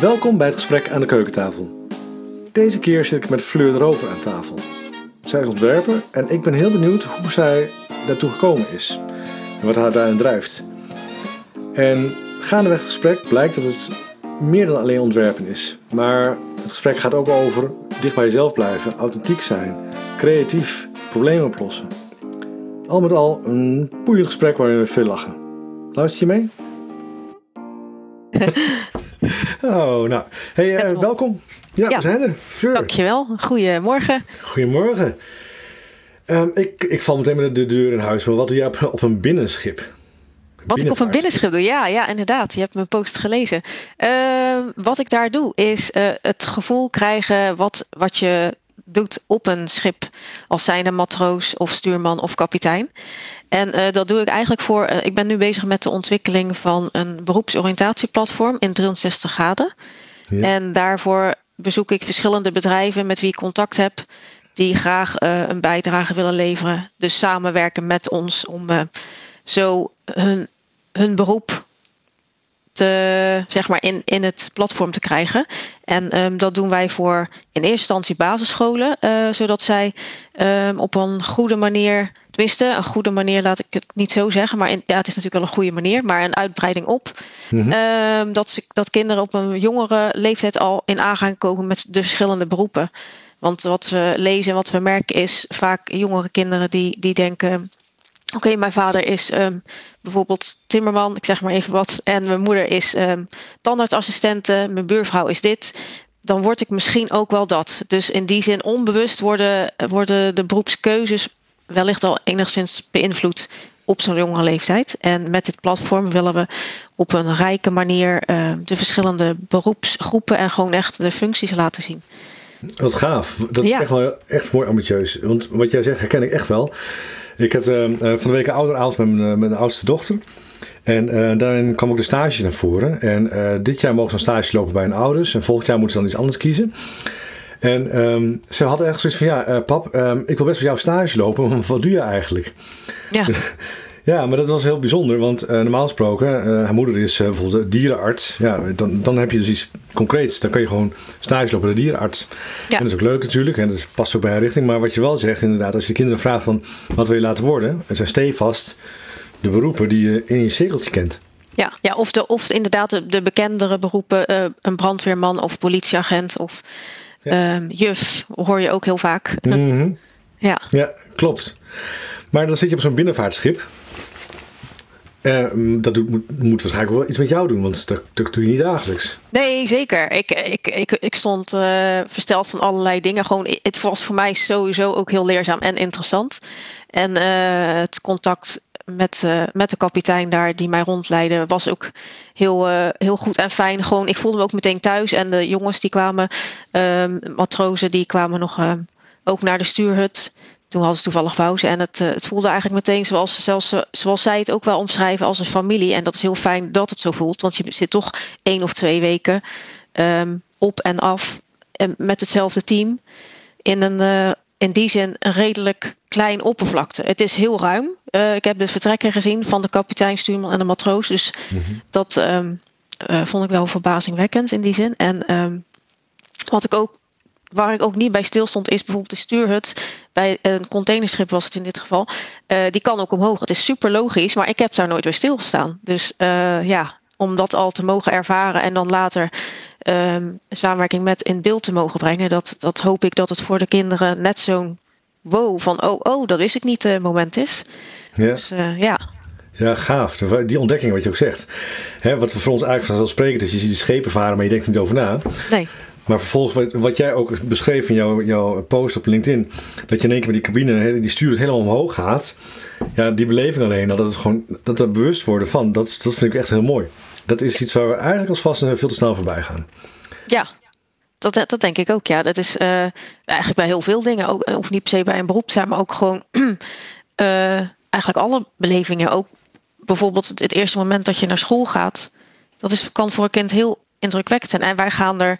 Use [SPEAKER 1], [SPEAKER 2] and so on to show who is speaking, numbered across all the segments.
[SPEAKER 1] Welkom bij het gesprek aan de keukentafel. Deze keer zit ik met Fleur de Rover aan tafel. Zij is ontwerper en ik ben heel benieuwd hoe zij daartoe gekomen is en wat haar daarin drijft. En gaandeweg het gesprek blijkt dat het meer dan alleen ontwerpen is. Maar het gesprek gaat ook over dicht bij jezelf blijven, authentiek zijn, creatief, problemen oplossen. Al met al een boeiend gesprek waarin we veel lachen. Luister je mee? oh, nou. Hey, uh, welkom. Ja,
[SPEAKER 2] Ja.
[SPEAKER 1] we zijn er.
[SPEAKER 2] Dankjewel. Goedemorgen.
[SPEAKER 1] Goedemorgen. Ehm, ik, ik val meteen met de deur in huis, maar wat doe jij op, op een binnenschip?
[SPEAKER 2] Wat ik op een binnenschip doe, ja, ja, inderdaad. Je hebt mijn post gelezen. Ehm, wat ik daar doe, is eh, het gevoel krijgen wat, wat je doet op een schip. Als zijnde matroos of stuurman of kapitein. En eh, dat doe ik eigenlijk voor. eh, ik ben nu bezig met de ontwikkeling van een beroepsoriëntatieplatform in 360 graden.
[SPEAKER 1] Ja.
[SPEAKER 2] En daarvoor bezoek ik verschillende bedrijven met wie ik contact heb. Die graag eh, een bijdrage willen leveren. Dus samenwerken met ons om zo hun, hun beroep te, zeg maar in, in het platform te krijgen. En ehm, dat doen wij voor in eerste instantie basisscholen. eh, zodat zij ehm, op een goede manier, tenminste een goede manier laat ik het niet zo zeggen. Maar in, ja, het is natuurlijk wel een goede manier, maar een uitbreiding op.
[SPEAKER 1] Mhm.
[SPEAKER 2] Ehm, dat, ze, dat kinderen op een jongere leeftijd al in aangaan komen met de verschillende beroepen. Want wat we lezen en wat we merken is vaak jongere kinderen die, die denken... Oké, mijn vader is ehm, bijvoorbeeld timmerman, ik zeg maar even wat. En mijn moeder is ehm tandartsassistente, mijn buurvrouw is dit. Dan word ik misschien ook wel dat. Dus in die zin onbewust worden, worden de beroepskeuzes wellicht al enigszins beïnvloed op zo'n jongere leeftijd. En met dit platform willen we op een rijke manier eh, de verschillende beroepsgroepen en gewoon echt de functies laten zien.
[SPEAKER 1] Wat gaaf. Dat is echt wel echt mooi ambitieus. Want wat jij zegt herken ik echt wel. Ik had eh, eh, van de week een ouderavond met mijn, eh, met mijn oudste dochter. En daarin kwam ook de stages naar voren. En dit jaar mogen ze een stage lopen bij hun ouders. En volgend jaar moeten ze dan iets anders kiezen. En ehm, ze had echt zoiets van, ja pap, ehm, ik wil best voor jou stage lopen. Maar wat doe je eigenlijk?
[SPEAKER 2] Ja,
[SPEAKER 1] Ja, maar dat was heel bijzonder, want eh, normaal gesproken, eh, haar moeder is eh, bijvoorbeeld dierenarts. Ja, dan, dan heb je dus iets concreets. Dan kan je gewoon stage lopen bij de dierenarts.
[SPEAKER 2] Ja.
[SPEAKER 1] En dat is ook leuk natuurlijk, en dat past ook bij haar richting. Maar wat je wel zegt, inderdaad, als je de kinderen vraagt van wat wil je laten worden, het zijn stevast de beroepen die je in je cirkeltje kent.
[SPEAKER 2] ja, ja of, de, of inderdaad de, de bekendere beroepen, een brandweerman of politieagent of
[SPEAKER 1] Ja.
[SPEAKER 2] ehm, juf, hoor je ook heel vaak.
[SPEAKER 1] Mhm.
[SPEAKER 2] Ja.
[SPEAKER 1] Ja, klopt. Maar dan zit je op zo'n binnenvaartschip. Eh, mm, dat moet, moet waarschijnlijk wel iets met jou doen, want dat, doe je niet dagelijks.
[SPEAKER 2] Nee, zeker. Ik, ik, ik, ik stond eh, versteld van allerlei dingen. Gewoon, het was voor mij sowieso ook heel leerzaam en interessant. En eh, het contact met, eh, met de kapitein daar die mij rondleidde was ook heel, heel goed en fijn. Gewoon, ik voelde me ook meteen thuis. En de jongens die kwamen, ehm, matrozen, die kwamen nog ook naar de stuurhut. Toen hadden ze toevallig pauze. En het, eh, het voelde eigenlijk meteen zoals, zelfs, eh, zoals zij het ook wel omschrijven als een familie. En dat is heel fijn dat het zo voelt. Want je zit toch één of twee weken ehm, op en af en met hetzelfde team. In, een, eh, in die zin een redelijk klein oppervlakte. Het is heel ruim. Ik heb de vertrekken gezien van de kapitein, stuurman en de matroos. Dus dat ehm, eh, vond ik wel verbazingwekkend in die zin. En ehm, wat ik ook, waar ik ook niet bij stilstond, is bijvoorbeeld de stuurhut. Bij een containerschip was het in dit geval. Eh, die kan ook omhoog. Het is super logisch, maar ik heb daar nooit bij stilgestaan. Dus eh, ja, om dat al te mogen ervaren en dan later ehm, samenwerking met in beeld te mogen brengen, dat, dat hoop ik dat het voor de kinderen net zo'n wow van oh, oh, dat wist ik niet eh, moment is.
[SPEAKER 1] Ja.
[SPEAKER 2] Dus ja,
[SPEAKER 1] Ja, gaaf. Die ontdekking wat je ook zegt. Hè, wat voor ons eigenlijk vanzelfsprekend is. Je ziet de schepen varen, maar je denkt er niet over na.
[SPEAKER 2] nee.
[SPEAKER 1] Maar vervolgens, wat, jij ook beschreef in jouw, jouw post op LinkedIn. Dat je in één keer met die cabine, die stuur het helemaal omhoog gaat. Ja, die beleving alleen, dat het gewoon, dat er bewust worden van. Dat, dat vind ik echt heel mooi. Dat is iets waar we eigenlijk als vast veel te snel voorbij gaan.
[SPEAKER 2] Ja, dat, dat denk ik ook. Ja, dat is eh, eigenlijk bij heel veel dingen. Ook, of niet per se bij een beroep zijn, maar ook gewoon eh, eigenlijk alle belevingen. Ook bijvoorbeeld het, eerste moment dat je naar school gaat. Dat is, kan voor een kind heel indrukwekkend zijn. En wij gaan er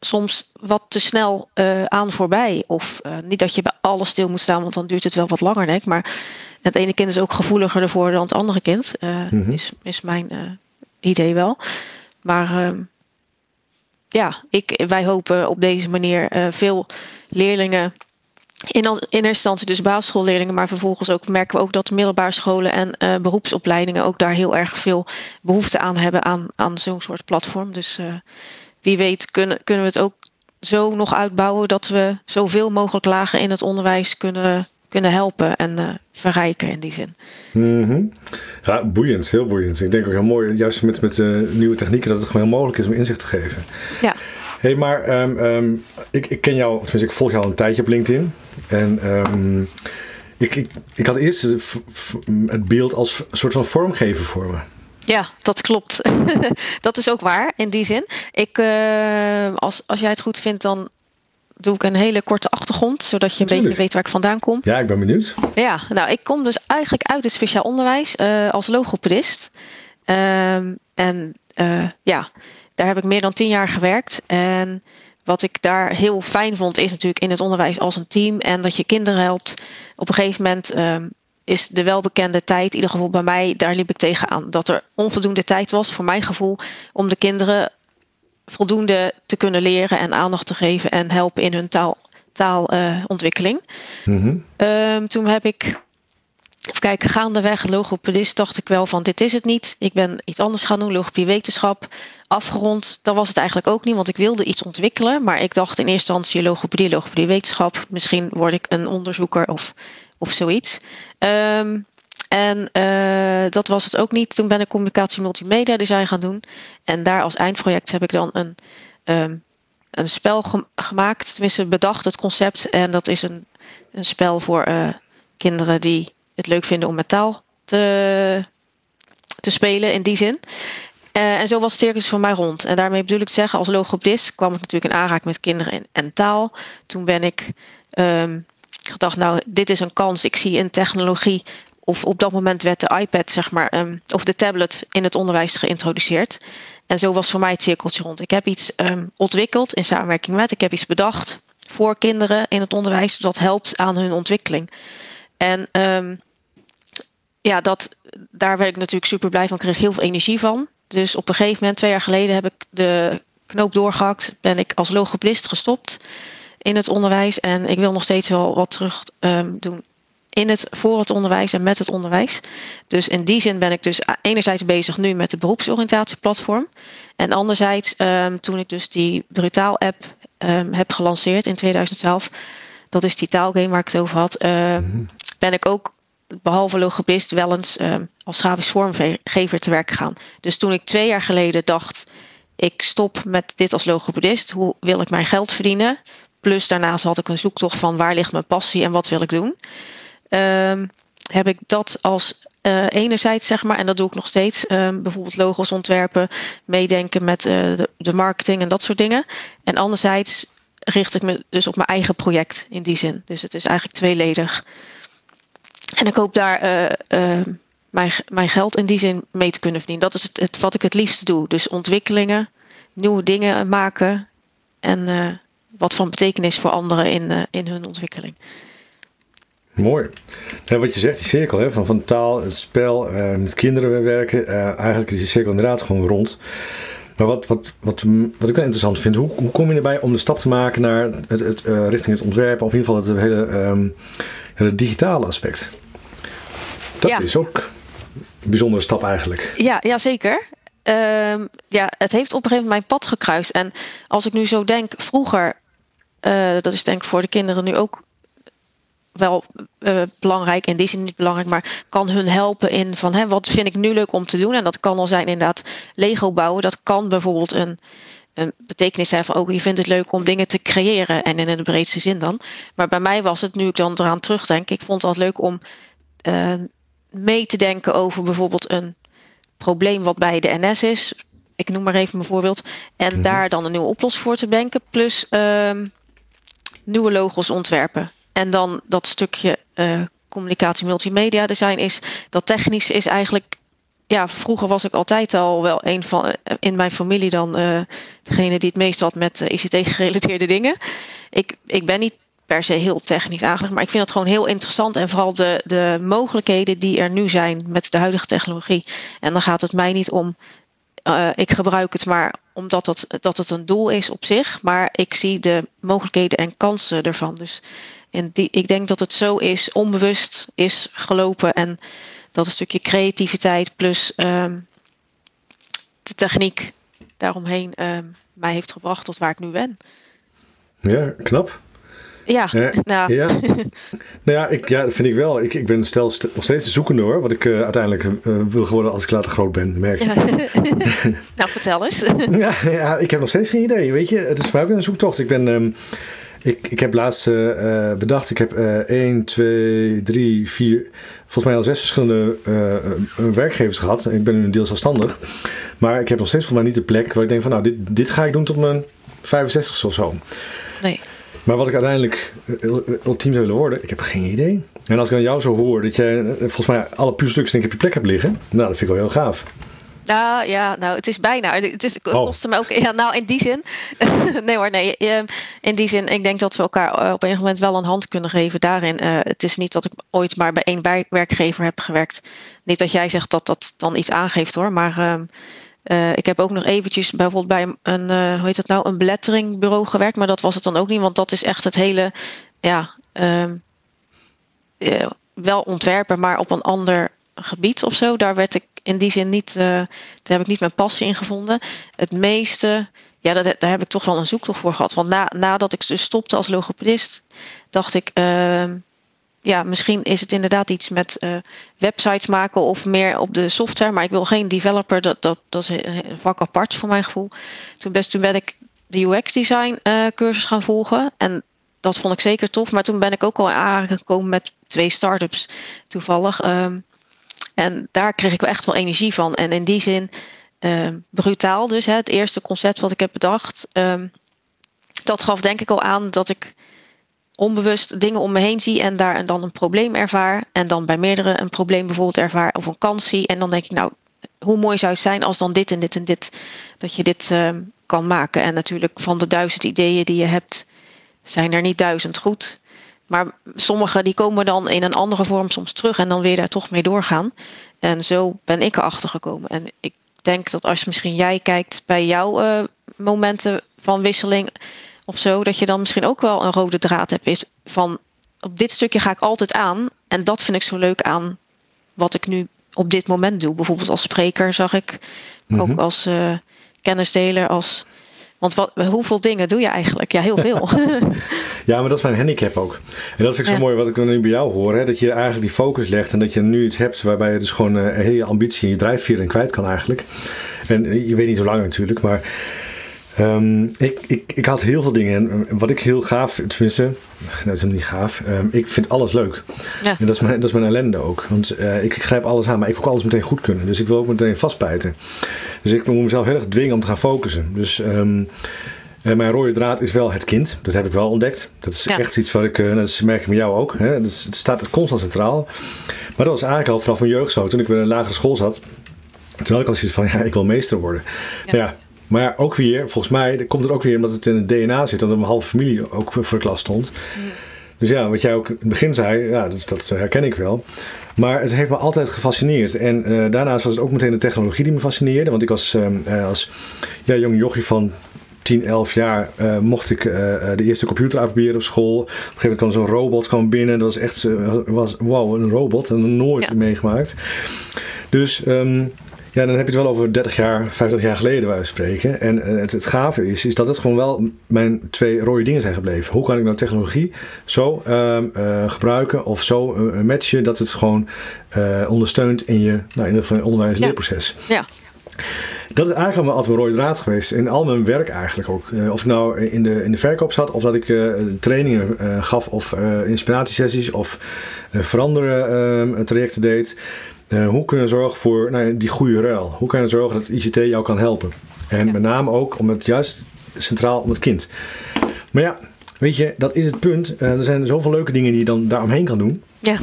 [SPEAKER 2] soms wat te snel eh, aan voorbij. Of eh, niet dat je bij alles stil moet staan, want dan duurt het wel wat langer, denk. Maar het ene kind is ook gevoeliger ervoor dan het andere kind. eh,
[SPEAKER 1] Mhm.
[SPEAKER 2] is, is mijn idee wel. Maar ehm, ja, ik, wij hopen op deze manier veel leerlingen in, in eerste instantie dus basisschoolleerlingen, maar vervolgens ook merken we ook dat middelbare scholen en beroepsopleidingen ook daar heel erg veel behoefte aan hebben aan, aan zo'n soort platform. Dus wie weet kunnen, kunnen we het ook zo nog uitbouwen dat we zoveel mogelijk lagen in het onderwijs kunnen, kunnen helpen en uh, verrijken in die zin.
[SPEAKER 1] Mm -hmm. Ja, boeiend, heel boeiend. Ik denk ook heel mooi, juist met, met uh, nieuwe technieken, dat het gewoon heel mogelijk is om inzicht te geven.
[SPEAKER 2] Ja
[SPEAKER 1] hey, maar um, um, ik, ik ken jou, tenminste ik volg jou al een tijdje op LinkedIn. En um, ik, ik, ik had eerst het beeld als een soort van vormgever voor me.
[SPEAKER 2] Ja, dat klopt. dat is ook waar in die zin. Ik, uh, als, als jij het goed vindt, dan doe ik een hele korte achtergrond, zodat je een beetje weet waar ik vandaan kom.
[SPEAKER 1] Ja, ik ben benieuwd.
[SPEAKER 2] Ja, nou, ik kom dus eigenlijk uit het speciaal onderwijs uh, als logopedist. Um, en uh, ja, daar heb ik meer dan tien jaar gewerkt. En wat ik daar heel fijn vond, is natuurlijk in het onderwijs als een team en dat je kinderen helpt. Op een gegeven moment um, is de welbekende tijd, in ieder geval bij mij, daar liep ik tegenaan. Dat er onvoldoende tijd was, voor mijn gevoel, om de kinderen voldoende te kunnen leren en aandacht te geven en helpen in hun taal, taalontwikkeling. Uh, -hmm. um, toen heb ik Even kijken, gaandeweg logopedist dacht ik wel van dit is het niet. Ik ben iets anders gaan doen, logopedie wetenschap. Afgerond, dat was het eigenlijk ook niet, want ik wilde iets ontwikkelen. Maar ik dacht in eerste instantie logopedie, logopedie wetenschap. Misschien word ik een onderzoeker of, of zoiets. Um, en uh, dat was het ook niet. Toen ben ik communicatie multimedia design gaan doen. En daar als eindproject heb ik dan een, um, een spel gemaakt. Tenminste bedacht het concept. En dat is een, een spel voor uh, kinderen die het leuk vinden om met taal te, te spelen in die zin. Uh, en zo was het circus voor mij rond. En daarmee bedoel ik zeggen, als logopedist kwam ik natuurlijk in aanraking met kinderen en, en taal. Toen ben ik um, gedacht, nou, dit is een kans. Ik zie een technologie, of op dat moment werd de iPad, zeg maar, um, of de tablet in het onderwijs geïntroduceerd. En zo was voor mij het cirkeltje rond. Ik heb iets um, ontwikkeld in samenwerking met, ik heb iets bedacht voor kinderen in het onderwijs, dat helpt aan hun ontwikkeling. En um, ja, dat, daar werd ik natuurlijk super blij van. Ik kreeg heel veel energie van. Dus op een gegeven moment, twee jaar geleden, heb ik de knoop doorgehakt. Ben ik als logopedist gestopt in het onderwijs. En ik wil nog steeds wel wat terug um, doen in het, voor het onderwijs en met het onderwijs. Dus in die zin ben ik dus enerzijds bezig nu met de beroepsoriëntatieplatform. En anderzijds, um, toen ik dus die Brutaal-app um, heb gelanceerd in 2012... dat is die taalgame waar ik het over had... Mm ben ik ook behalve logopedist wel eens als grafisch vormgever te werk gegaan. Dus toen ik twee jaar geleden dacht, ik stop met dit als logopedist, hoe wil ik mijn geld verdienen? Plus daarnaast had ik een zoektocht van waar ligt mijn passie en wat wil ik doen. Um, heb ik dat als uh, enerzijds, zeg maar, en dat doe ik nog steeds, um, bijvoorbeeld logos ontwerpen, meedenken met uh, de, marketing en dat soort dingen. En anderzijds richt ik me dus op mijn eigen project in die zin. Dus het is eigenlijk tweeledig. En ik hoop daar uh, uh, mijn, mijn geld in die zin mee te kunnen verdienen. Dat is het, het wat ik het liefst doe. Dus ontwikkelingen, nieuwe dingen maken en wat van betekenis voor anderen in, in hun ontwikkeling.
[SPEAKER 1] Mooi. Ja, wat je zegt, die cirkel hè, van, van taal, het spel, met kinderen werken, eigenlijk is die cirkel inderdaad gewoon rond. Maar wat, wat, wat, wat ik wel interessant vind, hoe, hoe kom je erbij om de stap te maken naar het, het, richting het ontwerpen, of in ieder geval het hele, um, het digitale aspect? Dat ja. is ook een bijzondere stap eigenlijk.
[SPEAKER 2] Ja, ja zeker. Uh, ja, het heeft op een gegeven moment mijn pad gekruist. En als ik nu zo denk, vroeger, uh, dat is denk ik voor de kinderen nu ook wel uh, belangrijk, in die zin niet belangrijk, maar kan hun helpen in van hè, wat vind ik nu leuk om te doen. En dat kan al zijn inderdaad Lego bouwen. Dat kan bijvoorbeeld een, een betekenis zijn van ook oh, je vindt het leuk om dingen te creëren en in de breedste zin dan. Maar bij mij was het, nu ik dan eraan terugdenk, ik vond het altijd leuk om uh, mee te denken over bijvoorbeeld een probleem wat bij de NS is. Ik noem maar even een voorbeeld. En mm daar dan een nieuwe oplossing voor te denken. Plus um, nieuwe logos ontwerpen. En dan dat stukje uh, communicatie multimedia design is. Dat technisch is eigenlijk. Ja, vroeger was ik altijd al wel een van eh, in mijn familie dan uh, degene die het meest had met ICT gerelateerde dingen. Ik, ik ben niet per se heel technisch aangelegd. Maar ik vind het gewoon heel interessant. En vooral de, de mogelijkheden die er nu zijn met de huidige technologie. En dan gaat het mij niet om uh, ik gebruik het maar omdat het, dat het een doel is op zich. Maar ik zie de mogelijkheden en kansen ervan. Dus en die, ik denk dat het zo is, onbewust is gelopen. En dat een stukje creativiteit plus um, de techniek daaromheen um, mij heeft gebracht tot waar ik nu ben.
[SPEAKER 1] Ja, knap.
[SPEAKER 2] Ja,
[SPEAKER 1] nou. ja. nou ja, ik, ja, dat vind ik wel. Ik, ik ben stel nog steeds de zoekende hoor. Wat ik uh, uiteindelijk uh, wil geworden als ik later groot ben, merk
[SPEAKER 2] ja. nou, vertel eens.
[SPEAKER 1] ja, ja, ik heb nog steeds geen idee. Weet je, het is voor mij ook een zoektocht. Ik ben... Um, ik, ik heb laatst uh, bedacht, ik heb uh, 1, 2, 3, 4, volgens mij al zes verschillende uh, werkgevers gehad. Ik ben nu een deel zelfstandig. Maar ik heb nog steeds voor mij niet de plek waar ik denk van nou, dit, dit ga ik doen tot mijn 65 of zo.
[SPEAKER 2] Nee.
[SPEAKER 1] Maar wat ik uiteindelijk ultiem zou willen worden, ik heb geen idee. En als ik aan jou zo hoor dat jij volgens mij alle puzzelstukjes denk ik op je plek hebt liggen, nou, dat vind ik wel heel gaaf.
[SPEAKER 2] Nou ja, nou, het is bijna. Het, is, het oh. kostte me ook. Ja, nou, in die zin. nee hoor, nee. In die zin, ik denk dat we elkaar eh, op een moment wel een hand kunnen geven daarin. Uh, het is niet dat ik ooit maar bij één werkgever heb gewerkt. Niet dat jij zegt dat dat dan iets aangeeft hoor. Maar uh, uh, ik heb ook nog eventjes bijvoorbeeld bij een, uh, hoe heet dat nou, een belettering gewerkt. Maar dat was het dan ook niet, want dat is echt het hele, ja, uh, wel ontwerpen, maar op een ander gebied of zo. Daar werd ik in die zin niet, daar heb ik niet mijn passie in gevonden. Het meeste, ja, dat, daar heb ik toch wel een zoektocht voor gehad. Want na, nadat ik dus stopte als logopedist, dacht ik, ehm, ja, misschien is het inderdaad iets met uh, websites maken of meer op de software. Maar ik wil geen developer. Dat, dat, dat is een vak apart voor mijn gevoel. Toen, best, toen ben ik de UX design uh, cursus gaan volgen. En dat vond ik zeker tof. Maar toen ben ik ook al aangekomen met twee startups toevallig. Um, en daar kreeg ik wel echt wel energie van. En in die zin um, brutaal dus. Hè, het eerste concept wat ik heb bedacht. Um, dat gaf denk ik al aan dat ik onbewust dingen om me heen zie en daar en dan een probleem ervaar. En dan bij meerdere een probleem bijvoorbeeld ervaar of een kans zie. En dan denk ik, nou, hoe mooi zou het zijn als dan dit en dit en dit, dat je dit uh, kan maken. En natuurlijk van de duizend ideeën die je hebt, zijn er niet duizend goed. Maar sommige die komen dan in een andere vorm soms terug en dan weer daar toch mee doorgaan. En zo ben ik erachter gekomen. En ik denk dat als misschien jij kijkt bij jouw uh, momenten van wisseling of zo, dat je dan misschien ook wel een rode draad hebt. Is van op dit stukje ga ik altijd aan. En dat vind ik zo leuk aan wat ik nu op dit moment doe. Bijvoorbeeld als spreker zag ik, ook mhm. als uh, kennisdeler, als. Want wat, hoeveel dingen doe je eigenlijk? Ja, heel veel.
[SPEAKER 1] ja, maar dat is mijn handicap ook. En dat vind ik zo mooi wat ik nu bij jou hoor. Hè? Dat je eigenlijk die focus legt en dat je nu iets hebt waarbij je dus gewoon uh, hele ambitie en je drijfveer in kwijt kan eigenlijk. En je weet niet hoe lang natuurlijk, maar Um, ik, ik, ik had heel veel dingen. En wat ik heel gaaf, tenminste, dat is helemaal niet gaaf. Um, ik vind alles leuk. Ja. En dat is, mijn, dat is mijn ellende ook. Want uh, ik, ik, grijp alles aan, maar ik wil ook alles meteen goed kunnen. Dus ik wil ook meteen vastbijten. Dus ik moet mezelf heel erg dwingen om te gaan focussen. Dus um, en mijn rode draad is wel het kind. Dat heb ik wel ontdekt. Dat is ja. echt iets wat ik, uh, dat merk ik met jou ook. Hè? Dus het staat constant centraal. Maar dat was eigenlijk al vanaf mijn jeugd zo. Toen ik bij een lagere school zat. Toen had ik al zoiets van, ja, ik wil meester worden. ja, ja maar ook weer, volgens mij komt het ook weer omdat het in het DNA zit, dat mijn halve familie ook voor de klas stond. Dus ja, wat jij ook in het begin zei, ja, dat, dat herken ik wel. Maar het heeft me altijd gefascineerd. En uh, daarnaast was het ook meteen de technologie die me fascineerde. Want ik was uh, als ja, jong jochie van 10, 11 jaar uh, mocht ik de eerste computer uitproberen op school. Op een gegeven moment kwam zo'n robot gewoon binnen. Dat was echt, was, wow, een robot. En nooit ja. meegemaakt. Dus um, ja, dan heb je het wel over 30 jaar, 50 jaar geleden waar we spreken. En uh, het, het gave is, is dat het gewoon wel mijn twee rode dingen zijn gebleven. Hoe kan ik nou technologie zo uh, uh, gebruiken of zo uh, matchen dat het gewoon ondersteunt in je, nou, in het onderwijs leerproces.
[SPEAKER 2] Ja. ja.
[SPEAKER 1] Dat is eigenlijk altijd mijn rode draad geweest. In al mijn werk eigenlijk ook. of ik nou in de, in de verkoop zat, of dat ik trainingen gaf, of inspiratiesessies, of veranderen ehm, trajecten deed. Uh, hoe kunnen we zorgen voor nou, die goede ruil? Hoe kan je zorgen dat ICT jou kan helpen? En met name ook om het juist centraal om het kind. Maar ja, weet je, dat is het punt. Uh, er zijn zoveel leuke dingen die je dan daaromheen kan doen.
[SPEAKER 2] Ja.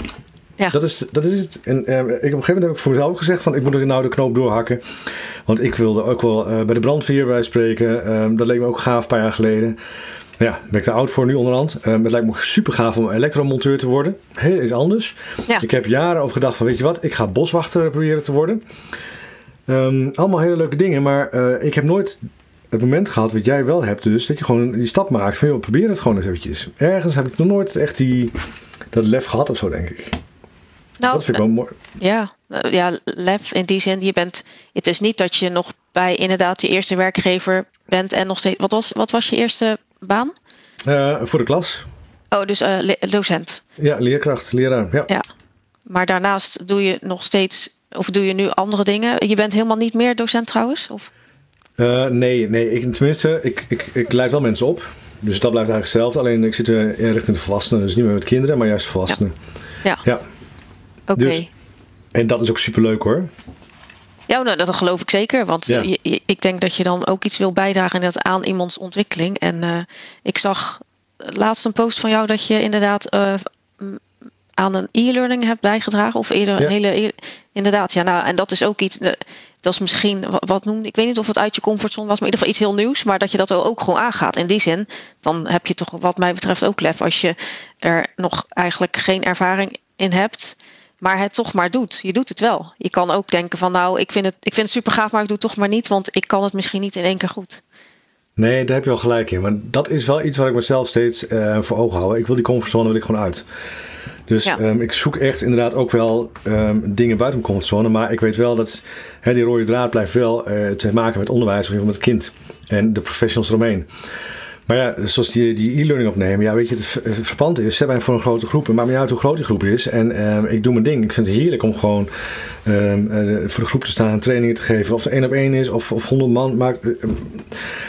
[SPEAKER 2] Ja.
[SPEAKER 1] Dat, is, dat is het. En uh, ik, op een gegeven moment heb ik voor mezelf gezegd van ik moet er nou de knoop doorhakken. Want ik wilde ook wel bij de brandweer bij spreken. Ehm, dat leek me ook gaaf een paar jaar geleden. Ja, ben ik te oud voor nu onderhand. Um, het lijkt me super gaaf om elektromonteur te worden. Heel iets anders. Ja. Ik heb jaren over gedacht van, weet je wat, ik ga boswachter proberen te worden. Ehm, allemaal hele leuke dingen, maar eh, ik heb nooit het moment gehad wat jij wel hebt, dus dat je gewoon die stap maakt van joh, probeer het gewoon eens eventjes. Ergens heb ik nog nooit echt die, dat lef gehad of zo, denk ik.
[SPEAKER 2] Nou,
[SPEAKER 1] dat vind ik wel mooi.
[SPEAKER 2] Ja, nou, ja, lef in die zin, je bent, het is niet dat je nog bij inderdaad je eerste werkgever bent en nog steeds, wat was, wat was je eerste baan?
[SPEAKER 1] Uh, voor de klas.
[SPEAKER 2] Oh, dus uh, docent.
[SPEAKER 1] Ja, leerkracht, leraar. Ja.
[SPEAKER 2] ja. Maar daarnaast doe je nog steeds, of doe je nu andere dingen? Je bent helemaal niet meer docent trouwens? Of?
[SPEAKER 1] Uh, nee, nee ik, tenminste, ik, ik, ik leid wel mensen op. Dus dat blijft eigenlijk hetzelfde. Alleen ik zit in richting de volwassenen. Dus niet meer met kinderen, maar juist volwassenen.
[SPEAKER 2] Ja. ja. Oké. Dus,
[SPEAKER 1] en dat is ook superleuk hoor.
[SPEAKER 2] Ja, nou, dat geloof ik zeker. Want je, ik denk dat je dan ook iets wil bijdragen aan iemands ontwikkeling. En uh, ik zag laatst een post van jou dat je inderdaad uh, aan een e-learning hebt bijgedragen. Of eerder een hele. E-, inderdaad, ja, nou, en dat is ook iets. Uh, dat is misschien wat noem ik weet niet of het uit je comfortzone was, maar in ieder geval iets heel nieuws. Maar dat je dat ook gewoon aangaat. In die zin, dan heb je toch wat mij betreft ook lef als je er nog eigenlijk geen ervaring in hebt maar het toch maar doet. Je doet het wel. Je kan ook denken van nou, ik vind het, ik vind het super gaaf, maar ik doe het toch maar niet, want ik kan het misschien niet in één keer goed.
[SPEAKER 1] Nee, daar heb je wel gelijk in. Maar dat is wel iets waar ik mezelf steeds uh, voor ogen hou. Ik wil die comfortzone wil ik gewoon uit. Dus ehm, ik zoek echt inderdaad ook wel um, dingen buiten mijn comfortzone. Maar ik weet wel dat hè, die rode draad blijft wel uh, te maken met onderwijs of met het kind. En de professionals eromheen. Maar ja, zoals die, die e-learning opnemen, ja, weet je, het, het verpand is. Ze zijn voor een grote groep, maar niet uit hoe groot die groep is. En ehm, ik doe mijn ding. Ik vind het heerlijk om gewoon um, voor de groep te staan, trainingen te geven. Of het één op één is, of, of honderd man. Maakt, uh,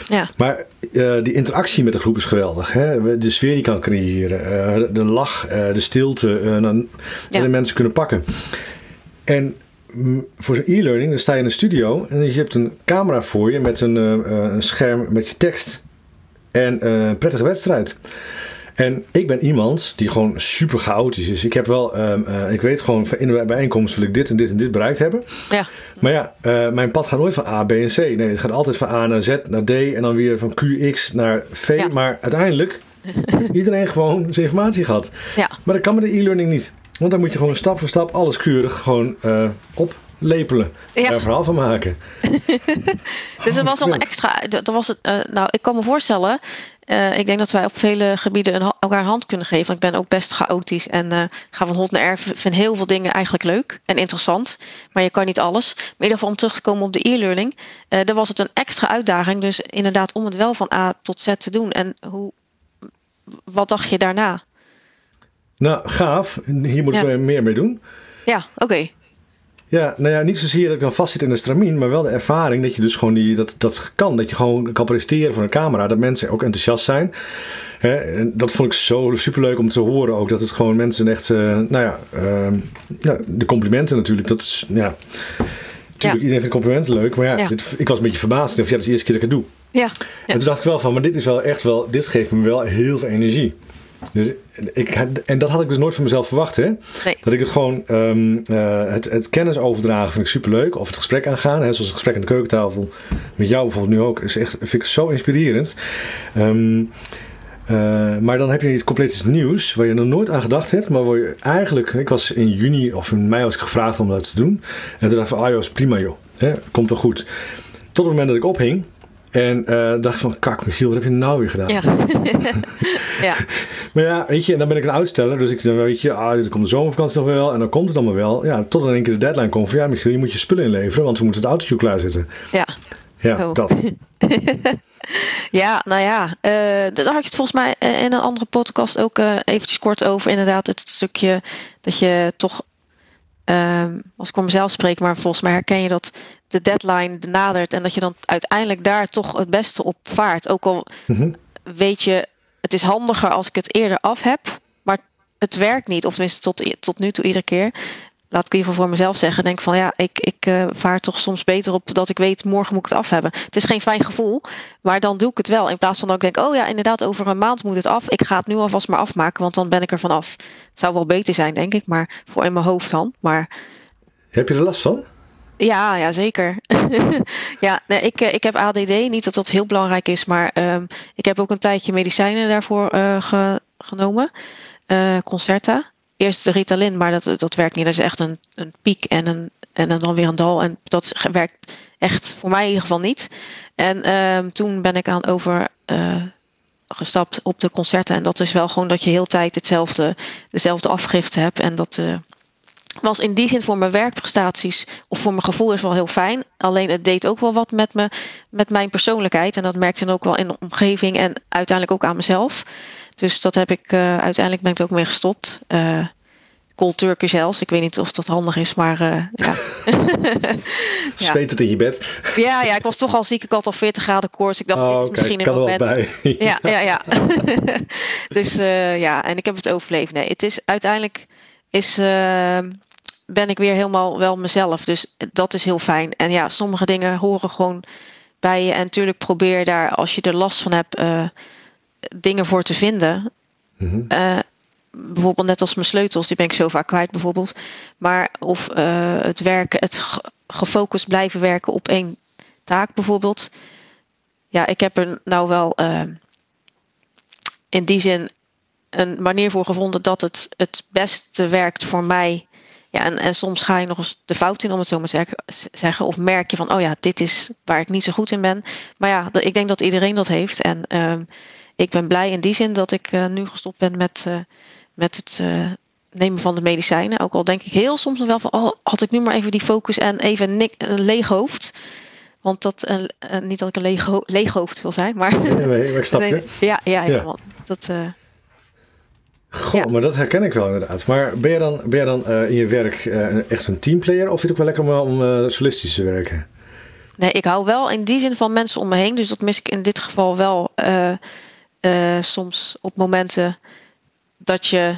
[SPEAKER 1] ja. Maar uh, die interactie met de groep is geweldig. Hè? De sfeer die kan creëren, de lach, de stilte, dan ja. de mensen kunnen pakken. En mm, voor zo'n e-learning, dan sta je in een studio en je hebt een camera voor je met een, een scherm met je tekst en een uh, prettige wedstrijd. En ik ben iemand die gewoon super chaotisch is. Ik heb wel, um, uh, ik weet gewoon in de bijeenkomst wil ik dit en dit en dit bereikt hebben.
[SPEAKER 2] Ja.
[SPEAKER 1] Maar ja, uh, mijn pad gaat nooit van A, B en C. Nee, het gaat altijd van A naar Z naar D en dan weer van QX naar V. Ja. Maar uiteindelijk heeft iedereen gewoon zijn informatie gehad.
[SPEAKER 2] Ja.
[SPEAKER 1] Maar dat kan met de e-learning niet. Want dan moet je gewoon stap voor stap alles keurig gewoon uh, op lepelen. Ja. Daar een verhaal van maken.
[SPEAKER 2] dus er was al een extra. Er was het, uh, nou, ik kan me voorstellen. Uh, ik denk dat wij op vele gebieden een, elkaar een hand kunnen geven. Want ik ben ook best chaotisch en uh, ga van hond naar erf. Vind heel veel dingen eigenlijk leuk en interessant. Maar je kan niet alles. Maar in ieder geval om terug te komen op de e-learning. Dan was het een extra uitdaging. Dus inderdaad om het wel van A tot Z te doen. En hoe, wat dacht je daarna?
[SPEAKER 1] Nou, gaaf. Hier moet ja. ik meer mee doen.
[SPEAKER 2] Ja, oké. Okay.
[SPEAKER 1] Ja, nou ja, niet zozeer dat ik dan vastzit in de stramien, maar wel de ervaring dat je dus gewoon die, dat, dat kan. Dat je gewoon kan presteren voor een camera, dat mensen ook enthousiast zijn. Hè, en dat vond ik zo superleuk om te horen ook. Dat het gewoon mensen echt, uh, nou ja, uh, ja, de complimenten natuurlijk. Dat is, ja, natuurlijk ja. iedereen vindt complimenten leuk. Maar ja, ja. Dit, ik was een beetje verbaasd. Ik dacht, ja, dat is de eerste keer dat ik het
[SPEAKER 2] doe. Ja.
[SPEAKER 1] En toen dacht ik wel van, maar dit is wel echt wel, dit geeft me wel heel veel energie. Dus ik, en dat had ik dus nooit van mezelf verwacht. Hè?
[SPEAKER 2] Nee.
[SPEAKER 1] Dat ik het gewoon, um, uh, het, het, kennis overdragen vind ik superleuk. Of het gesprek aangaan, hè, zoals het gesprek aan de keukentafel. Met jou bijvoorbeeld nu ook. Is echt, vind ik zo inspirerend. Um, uh, maar dan heb je iets compleet iets nieuws waar je nog nooit aan gedacht hebt. Maar waar je eigenlijk, ik was in juni of in mei was ik gevraagd om dat te doen. En toen dacht ik van, ah joh, is prima joh. Hè, komt wel goed. Tot het moment dat ik ophing, en uh, dacht van, kak Michiel, wat heb je nou weer gedaan?
[SPEAKER 2] Ja. ja.
[SPEAKER 1] Maar ja, weet je, en dan ben ik een uitsteller. Dus ik dan weet je, ah, dit komt de zomervakantie nog wel. En dan komt het allemaal wel. Ja, tot in één keer de deadline komt van, ja Michiel, je moet je spullen inleveren. Want we moeten het autootje klaarzetten.
[SPEAKER 2] Ja.
[SPEAKER 1] Ja, oh. dat.
[SPEAKER 2] ja, nou ja, uh, daar had je het volgens mij in een andere podcast ook uh, eventjes kort over. Inderdaad, het stukje dat je toch Um, als ik voor mezelf spreek, maar volgens mij herken je dat de deadline nadert en dat je dan uiteindelijk daar toch het beste op vaart. Ook al mm-hmm. weet je, het is handiger als ik het eerder af heb, maar het werkt niet. Of tenminste tot, tot nu toe iedere keer laat ik liever voor mezelf zeggen, denk van ja, ik, ik uh, vaar toch soms beter op dat ik weet, morgen moet ik het af hebben. Het is geen fijn gevoel, maar dan doe ik het wel. In plaats van dat ik denk, oh ja, inderdaad, over een maand moet het af. Ik ga het nu alvast maar afmaken, want dan ben ik er vanaf. Het zou wel beter zijn, denk ik, maar voor in mijn hoofd dan. Maar...
[SPEAKER 1] Heb je er last van?
[SPEAKER 2] Ja, ja zeker. ja, nee, ik, eh, ik heb ADD. Niet dat dat heel belangrijk is, maar um, ik heb ook een tijdje medicijnen daarvoor ge, genomen. Uh, Concerta eerst de Ritalin, maar dat, dat werkt niet. Dat is echt een, een piek en een en dan weer een dal. En dat werkt echt voor mij in ieder geval niet. En ehm, toen ben ik aan over gestapt op de concerten. En dat is wel gewoon dat je heel tijd hetzelfde, dezelfde afgifte hebt. En dat uh, was in die zin voor mijn werkprestaties of voor mijn gevoel is wel heel fijn. Alleen het deed ook wel wat met, me, met mijn persoonlijkheid. En dat merkte dan ook wel in de omgeving en uiteindelijk ook aan mezelf. Dus dat heb ik uh, uiteindelijk ben ik er ook mee gestopt. Uh, cold turkey zelfs. Ik weet niet of dat handig is, maar uh, ja.
[SPEAKER 1] In je bed.
[SPEAKER 2] Ja, ja, ik was toch al ziek. Ik had al 40 graden koorts. Ik dacht,
[SPEAKER 1] oh,
[SPEAKER 2] dit is misschien
[SPEAKER 1] een
[SPEAKER 2] moment.
[SPEAKER 1] Bij.
[SPEAKER 2] ja, ja, ja. dus uh, ja, en ik heb het overleefd. Nee, het is uiteindelijk is, uh, ben ik weer helemaal wel mezelf. Dus dat is heel fijn. En ja, sommige dingen horen gewoon bij je. En natuurlijk probeer daar, als je er last van hebt, uh, dingen voor te vinden. Mm -hmm. uh, bijvoorbeeld net als mijn sleutels, die ben ik zo vaak kwijt bijvoorbeeld. Maar of uh, het werken, het gefocust blijven werken op één taak bijvoorbeeld. Ja, ik heb er nou wel uh, in die zin een manier voor gevonden dat het het beste werkt voor mij. Ja, en, en soms ga je nog eens de fout in, om het zo maar te zeggen. Of merk je van, oh ja, dit is waar ik niet zo goed in ben. Maar ja, ik denk dat iedereen dat heeft. En uh, ik ben blij in die zin dat ik uh, nu gestopt ben met, uh, met het uh, nemen van de medicijnen. Ook al denk ik heel soms nog wel van, oh, had ik nu maar even die focus en even nik, een leeg hoofd. Want dat, niet dat ik een leeg, ho leeg hoofd wil zijn, maar...
[SPEAKER 1] Nee, nee, ik snap je.
[SPEAKER 2] Nee, ja, ja, ja. Dat,
[SPEAKER 1] Goh, ja. maar dat herken ik wel inderdaad. Maar ben je dan, ben je dan uh, in je werk uh, echt een teamplayer of vind je het ook wel lekker om, om uh, solistisch te werken?
[SPEAKER 2] Nee, ik hou wel in die zin van mensen om me heen. Dus dat mis ik in dit geval wel soms op momenten dat je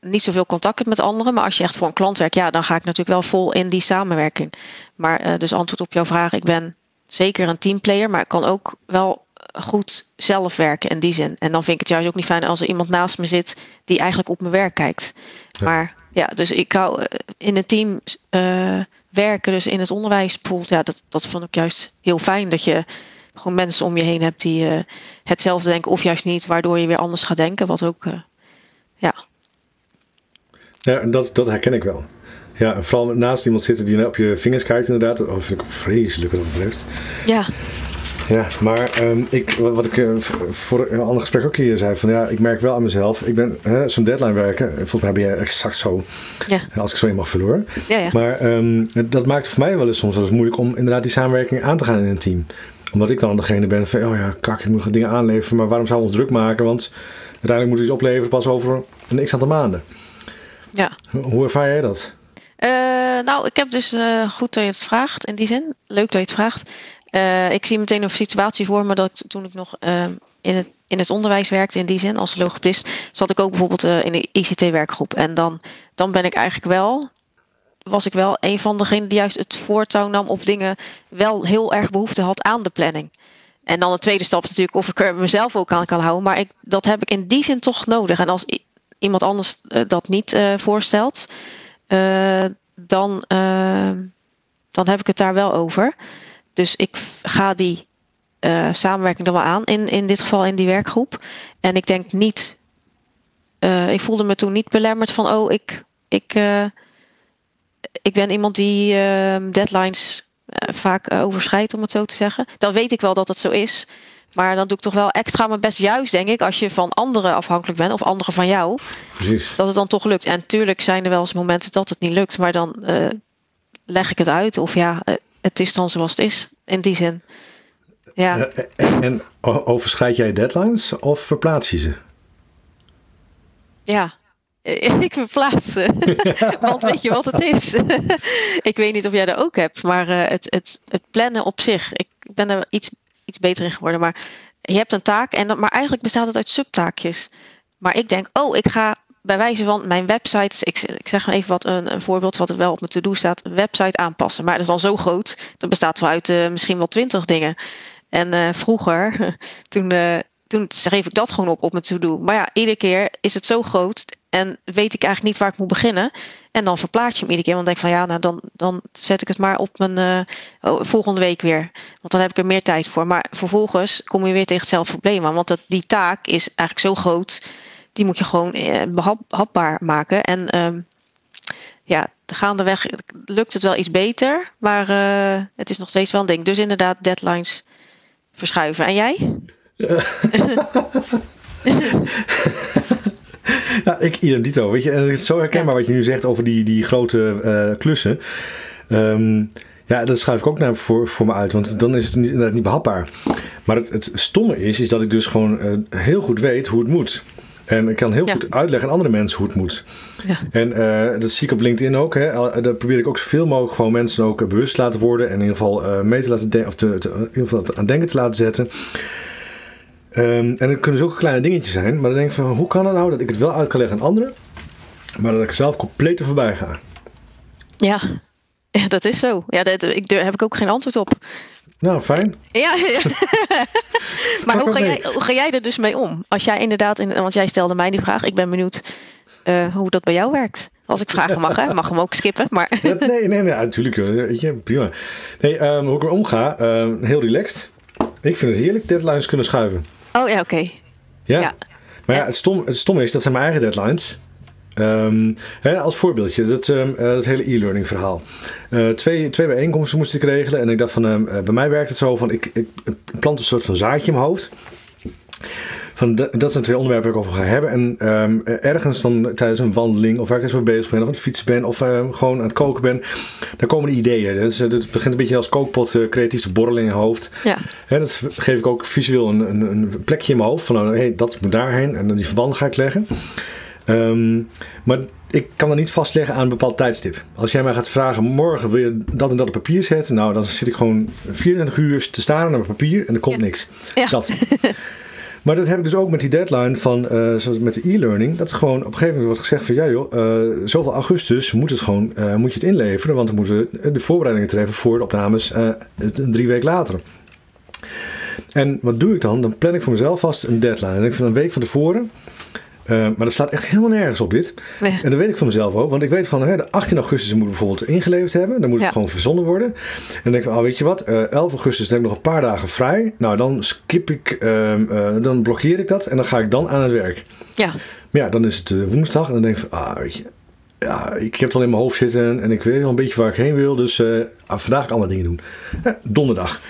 [SPEAKER 2] niet zoveel contact hebt met anderen. Maar als je echt voor een klant werkt, ja, dan ga ik natuurlijk wel vol in die samenwerking. Maar dus antwoord op jouw vraag, ik ben zeker een teamplayer, maar ik kan ook wel goed zelf werken in die zin. En dan vind ik het juist ook niet fijn als er iemand naast me zit die eigenlijk op mijn werk kijkt. Ja. Maar ja, dus ik hou in een team uh, werken, dus in het onderwijs bijvoorbeeld, ja, dat, dat vond ik juist heel fijn. Dat je gewoon mensen om je heen hebt die uh, hetzelfde denken of juist niet, waardoor je weer anders gaat denken. Wat ook, uh, ja.
[SPEAKER 1] Ja, dat, dat herken ik wel. Ja, en vooral naast iemand zitten die op je vingers kijkt inderdaad. Dat vind ik vreselijk wat dat betreft.
[SPEAKER 2] Ja.
[SPEAKER 1] Ja, maar um, ik, wat ik uh, voor een ander gesprek ook hier zei, van ja, ik merk wel aan mezelf, ik ben zo'n deadline werken, volgens mij ben je exact zo,
[SPEAKER 2] ja.
[SPEAKER 1] als ik zo in mag verloren.
[SPEAKER 2] Ja, ja.
[SPEAKER 1] Maar um, dat maakt voor mij wel eens soms wel eens moeilijk om inderdaad die samenwerking aan te gaan in een team. Omdat ik dan degene ben van, oh ja, kak, ik moet dingen aanleveren, maar waarom zouden we ons druk maken? Want uiteindelijk moet iets opleveren pas over een x aantal maanden.
[SPEAKER 2] Ja.
[SPEAKER 1] Hoe ervaar jij dat?
[SPEAKER 2] Uh, nou, ik heb dus uh, goed dat je het vraagt in die zin. Leuk dat je het vraagt. Uh, ik zie meteen een situatie voor me dat toen ik nog uh, in, het, in het onderwijs werkte, in die zin, als logopedist, zat ik ook bijvoorbeeld uh, in de ICT-werkgroep. En dan, dan ben ik eigenlijk wel, was ik wel een van degenen die juist het voortouw nam of dingen wel heel erg behoefte had aan de planning. En dan de tweede stap natuurlijk of ik er mezelf ook aan kan houden. Maar ik, dat heb ik in die zin toch nodig. En als iemand anders dat niet voorstelt, dan, dan heb ik het daar wel over. Dus ik ga die uh, samenwerking er wel aan, in, in dit geval in die werkgroep. En ik denk niet, uh, ik voelde me toen niet belemmerd van, oh, ik, ik, uh, ik ben iemand die deadlines vaak overschrijdt, om het zo te zeggen. Dan weet ik wel dat dat zo is. Maar dan doe ik toch wel extra mijn best, juist denk ik, als je van anderen afhankelijk bent of anderen van jou.
[SPEAKER 1] Precies.
[SPEAKER 2] Dat het dan toch lukt. En tuurlijk zijn er wel eens momenten dat het niet lukt, maar dan leg ik het uit. Of ja, het is dan zoals het is, in die zin. Ja.
[SPEAKER 1] En, en overschrijd jij deadlines of verplaats je ze?
[SPEAKER 2] Ja, ik verplaats ze. Want weet je wat het is? ik weet niet of jij dat ook hebt, maar uh, het, het, het plannen op zich. Ik ben er iets, iets beter in geworden. Maar je hebt een taak, en dat, maar eigenlijk bestaat het uit subtaakjes. Maar ik denk, oh, ik ga bij wijze van mijn website, ik, ik zeg even wat een, een, voorbeeld wat er wel op mijn to-do staat, een website aanpassen. Maar dat is al zo groot, dat bestaat wel uit uh, misschien wel twintig dingen. En uh, vroeger, toen, uh, toen schreef ik dat gewoon op op mijn to-do. Maar ja, iedere keer is het zo groot en weet ik eigenlijk niet waar ik moet beginnen. En dan verplaats je hem iedere keer, want denk van ja, nou dan, dan zet ik het maar op mijn oh, volgende week weer. Want dan heb ik er meer tijd voor. Maar vervolgens kom je weer tegen hetzelfde probleem want dat, die taak is eigenlijk zo groot die moet je gewoon eh, behapbaar maken. En um, ja, gaandeweg lukt het wel iets beter. Maar uh, het is nog steeds wel een ding. Dus inderdaad, deadlines verschuiven. En jij? Ja.
[SPEAKER 1] ja, ik idem dito. Weet je, en het is zo herkenbaar wat je nu zegt over die, die grote uh, klussen. Um, ja, dat schuif ik ook naar voor, voor me uit, want dan is het niet, inderdaad niet behapbaar. Maar het, het stomme is, is dat ik dus gewoon uh, heel goed weet hoe het moet. En ik kan heel goed uitleggen aan andere mensen hoe het moet. Ja. En uh, dat zie ik op LinkedIn ook. Hè. Daar probeer ik ook zoveel mogelijk gewoon mensen ook bewust te laten worden. En in ieder geval uh, mee te laten denken, of te, te, in ieder geval aan denken te laten zetten. Um, en dat kunnen zulke kleine dingetjes zijn. Maar dan denk ik van, hoe kan het nou dat ik het wel uit kan leggen aan anderen. Maar dat ik zelf compleet er voorbij ga.
[SPEAKER 2] Ja, ja dat is zo. Ja, dat, ik, daar heb ik ook geen antwoord op.
[SPEAKER 1] Nou, fijn.
[SPEAKER 2] Ja, ja. maar hoe ga, jij, hoe ga jij er dus mee om? Als jij inderdaad, in, want jij stelde mij die vraag. Ik ben benieuwd uh, hoe dat bij jou werkt. Als ik vragen mag, hè? mag hem ook skippen. Maar...
[SPEAKER 1] nee, nee, nee, natuurlijk. Weet je, prima. Nee, um, hoe ik er omga, um, heel relaxed. Ik vind het heerlijk deadlines kunnen schuiven.
[SPEAKER 2] Oh ja, oké.
[SPEAKER 1] Ja? ja? Maar ja, het stom, het stom is, dat zijn mijn eigen deadlines. Um, hè, als voorbeeldje, dat, um, dat hele e-learning verhaal. Uh, twee, twee bijeenkomsten moest ik regelen en ik dacht van, um, bij mij werkt het zo van, ik, ik plant een soort van zaadje in mijn hoofd. Van de, dat zijn twee onderwerpen waar ik over ga hebben. En um, ergens dan tijdens een wandeling of waar ik eens mee bezig ben of aan het fietsen ben of uh, gewoon aan het koken ben, dan komen de ideeën. Dus, het begint een beetje als kookpot, uh, creatieve borreling in je hoofd. Ja. Hè, dat geef ik ook visueel een, een, een plekje in mijn hoofd van, nou, hey, dat moet daarheen en dan die verbanden ga ik leggen. Um, maar ik kan dat niet vastleggen aan een bepaald tijdstip. Als jij mij gaat vragen, morgen wil je dat en dat op papier zetten, nou dan zit ik gewoon 24 uur te staren naar papier en er komt niks. Ja. Dat. Maar dat heb ik dus ook met die deadline van, uh, zoals met de e-learning. Dat gewoon op een gegeven moment wordt gezegd van, ja joh, uh, zoveel augustus moet, het gewoon, uh, moet je het inleveren. Want dan moeten de voorbereidingen treffen voor de opnames drie weken later. En wat doe ik dan? Dan plan ik voor mezelf vast een deadline. En ik van een week van tevoren uh, maar dat staat echt helemaal nergens op dit. Nee. En dat weet ik van mezelf ook. Want ik weet van hè, de 18 augustus moet ik bijvoorbeeld ingeleverd hebben. Dan moet het gewoon verzonnen worden. En dan denk ik van, oh, weet je wat, uh, 11 augustus heb ik nog een paar dagen vrij. Nou, dan skip ik, uh, dan blokkeer ik dat en dan ga ik dan aan het werk.
[SPEAKER 2] Ja.
[SPEAKER 1] Maar ja, dan is het eh, woensdag en dan denk ik van, ah, weet je, ja, ik heb het al in mijn hoofd zitten en ik weet wel een beetje waar ik heen wil. Dus ah, vandaag ga ik andere dingen doen. donderdag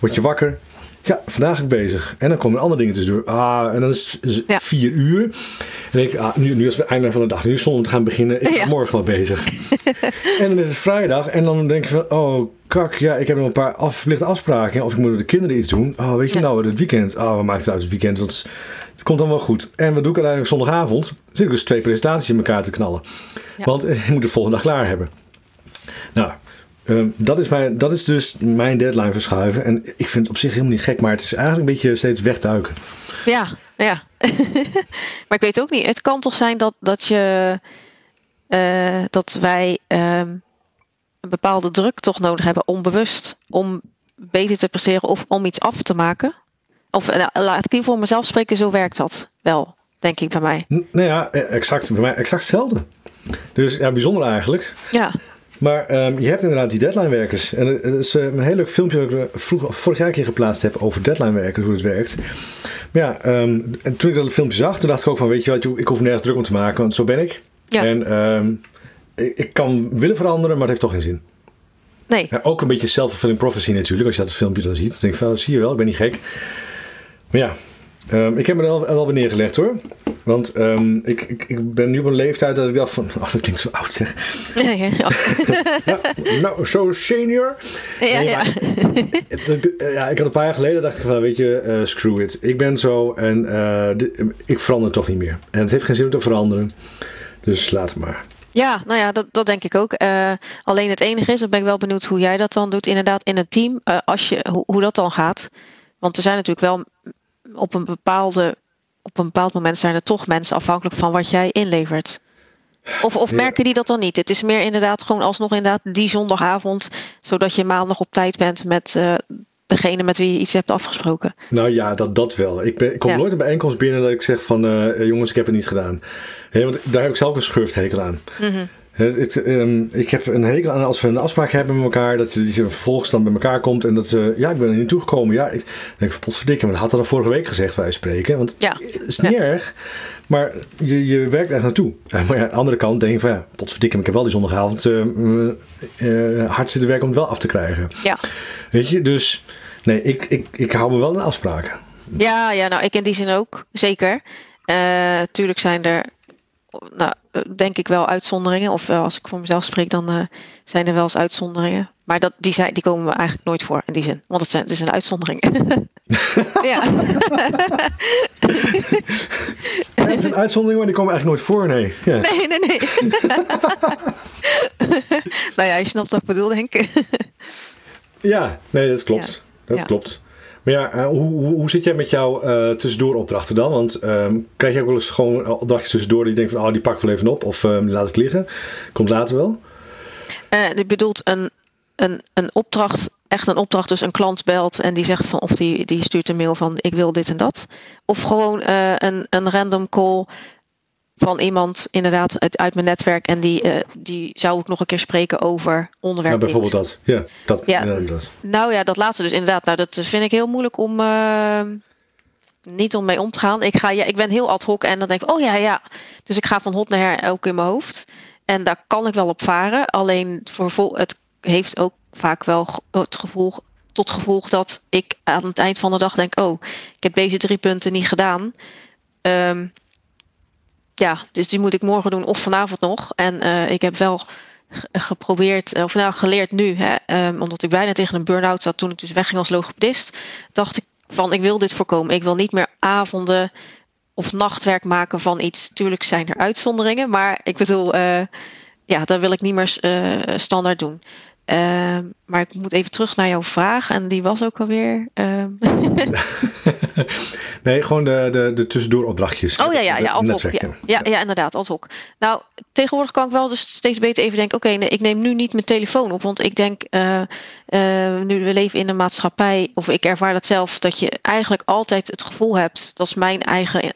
[SPEAKER 1] word je wakker. Ja, vandaag ben ik bezig. En dan komen er andere dingen tussendoor. Ah, en dan is het ja. vier uur. En dan denk ik, ah, nu, nu is het einde van de dag. Nu zonder te gaan beginnen. Ik ben morgen wel bezig. en dan is het vrijdag. En dan denk je van, oh, kak, ja, ik heb nog een paar af, verplichte afspraken. Of ik moet met de kinderen iets doen. Oh, weet je nou, het weekend. Ah, oh, we maken het uit het weekend. Want het komt dan wel goed. En wat doe ik uiteindelijk zondagavond? Zit ik dus twee presentaties in elkaar te knallen. Want ik moet de volgende dag klaar hebben. Nou, Ehm, dat, is mijn, dat is dus mijn deadline verschuiven. En ik vind het op zich helemaal niet gek, maar het is eigenlijk een beetje steeds wegduiken.
[SPEAKER 2] Ja, ja. maar ik weet ook niet. Het kan toch zijn dat, dat je uh, dat wij um, een bepaalde druk toch nodig hebben, onbewust, om beter te presteren of om iets af te maken. Of nou, laat ik die voor mezelf spreken, zo werkt dat wel, denk ik bij mij.
[SPEAKER 1] Nou ja, e-, exact, bij mij exact hetzelfde. Dus ja, bijzonder eigenlijk.
[SPEAKER 2] Ja.
[SPEAKER 1] Maar um, je hebt inderdaad die deadline-werkers. En het is uh, een heel leuk filmpje dat ik vroeg, vorig jaar een keer geplaatst heb over deadline-werkers, hoe het werkt. Maar ja, um, en toen ik dat filmpje zag, toen dacht ik ook van, weet je wat, ik hoef nergens druk om te maken, want zo ben ik. Ja. En um, ik, kan willen veranderen, maar het heeft toch geen zin.
[SPEAKER 2] Nee.
[SPEAKER 1] Ja, ook een beetje self-fulfilling prophecy natuurlijk, als je dat filmpje dan ziet. Dan denk ik van, zie je wel, ik ben niet gek. Maar ja, ik heb me er wel, wel weer neergelegd hoor. Want um, ik, ik, ik, ben nu op een leeftijd dat ik dacht van... Oh, dat klinkt zo oud zeg. Ja, ja. nou, zo senior. Ja, nee, ja. ja, ik had een paar jaar geleden dacht ik van... Weet je, uh, screw it. Ik ben zo en uh, ik verander toch niet meer. En het heeft geen zin om te veranderen. Dus laat het maar.
[SPEAKER 2] Ja, nou ja, dat, dat denk ik ook. Uh, alleen het enige is, dan ben ik wel benieuwd hoe jij dat dan doet. Inderdaad, in een team, als je, hoe, hoe dat dan gaat. Want er zijn natuurlijk wel op een, bepaalde, op een bepaald moment zijn er toch mensen afhankelijk van wat jij inlevert. Of, of merken die dat dan niet? Het is meer inderdaad gewoon alsnog inderdaad die zondagavond, zodat je maandag op tijd bent met uh, degene met wie je iets hebt afgesproken.
[SPEAKER 1] Nou ja, dat, dat wel. Ik, ben, ik kom nooit een bijeenkomst binnen dat ik zeg van uh, jongens, ik heb het niet gedaan. want daar heb ik zelf een schurfthekel aan. Mm Het, ehm, ik heb een hekel aan als we een afspraak hebben met elkaar, dat je, dat je vervolgens dan bij elkaar komt en dat ze, ja, ik ben er niet toegekomen. Ja, ik denk, potverdikke, maar dat had er al vorige week gezegd, wij spreken. Want
[SPEAKER 2] Ja.
[SPEAKER 1] het is niet
[SPEAKER 2] Ja.
[SPEAKER 1] erg, maar je, je werkt echt naartoe. Maar ja, aan de andere kant denk ik van, ja, potverdikke, ik heb wel die zondagavond eh, eh, hard zitten werken om het wel af te krijgen.
[SPEAKER 2] Ja.
[SPEAKER 1] Weet je, dus nee, ik, ik, ik hou me wel aan afspraken.
[SPEAKER 2] Ja, ja, nou, ik in die zin ook, zeker. Eh tuurlijk zijn er, nou, denk ik wel uitzonderingen. Of wel, als ik voor mezelf spreek, dan eh, zijn er wel eens uitzonderingen. Maar dat, die, zijn, die komen me eigenlijk nooit voor in die zin. Want het, zijn, het is een uitzondering. ja.
[SPEAKER 1] Ja, er zijn uitzonderingen, maar die komen eigenlijk nooit voor, nee. Ja.
[SPEAKER 2] Nee, nee, nee. nou ja, je snapt wat ik bedoel, denk ik.
[SPEAKER 1] Ja, nee, dat klopt. Dat klopt. Maar ja, eh, hoe, zit jij met jouw eh tussendoor-opdrachten dan? Want ehm, krijg je ook wel eens gewoon opdrachtjes tussendoor die je denkt van, oh, die pak ik wel even op of ehm, laat ik liggen? Komt later wel?
[SPEAKER 2] Eh je bedoelt een, een, een opdracht, echt een opdracht, dus een klant belt en die zegt van, of die, die stuurt een mail van ik wil dit en dat. Of gewoon een, een random call van iemand inderdaad uit, uit mijn netwerk en die, eh, die zou ik nog een keer spreken over onderwerp.
[SPEAKER 1] Ja, bijvoorbeeld dat. Ja, dat.
[SPEAKER 2] Ja.
[SPEAKER 1] Ja. dat.
[SPEAKER 2] Nou ja, dat laatste dus inderdaad. Nou, dat vind ik heel moeilijk om eh, niet om mee om te gaan. Ik, ga, ja, ik ben heel ad hoc en dan denk ik, oh ja, ja. Dus ik ga van hot naar her ook in mijn hoofd. En daar kan ik wel op varen. Alleen voor vol, het heeft ook vaak wel het gevolg, tot gevolg dat ik aan het eind van de dag denk, oh, ik heb deze drie punten niet gedaan. Ehm, ja, dus die moet ik morgen doen of vanavond nog. En eh, ik heb wel ge- geprobeerd, eh, of nou geleerd nu, hè, ehm, omdat ik bijna tegen een burn-out zat toen ik dus wegging als logopedist, dacht ik van ik wil dit voorkomen. Ik wil niet meer avonden of nachtwerk maken van iets. Tuurlijk zijn er uitzonderingen, maar ik bedoel, eh, ja, dat wil ik niet meer standaard doen. Ehm, maar ik moet even terug naar jouw vraag en die was ook alweer. ehm,
[SPEAKER 1] Nee, gewoon de, de, de tussendoor-opdrachtjes.
[SPEAKER 2] Oh ja, ja, ja, ad hoc. Ja, ja, inderdaad, ad hoc. Nou, tegenwoordig kan ik wel dus steeds beter even denken: oké, nee, ik neem nu niet mijn telefoon op. Want ik denk, eh, eh, nu we leven in een maatschappij, of ik ervaar dat zelf, dat je eigenlijk altijd het gevoel hebt, dat is mijn eigen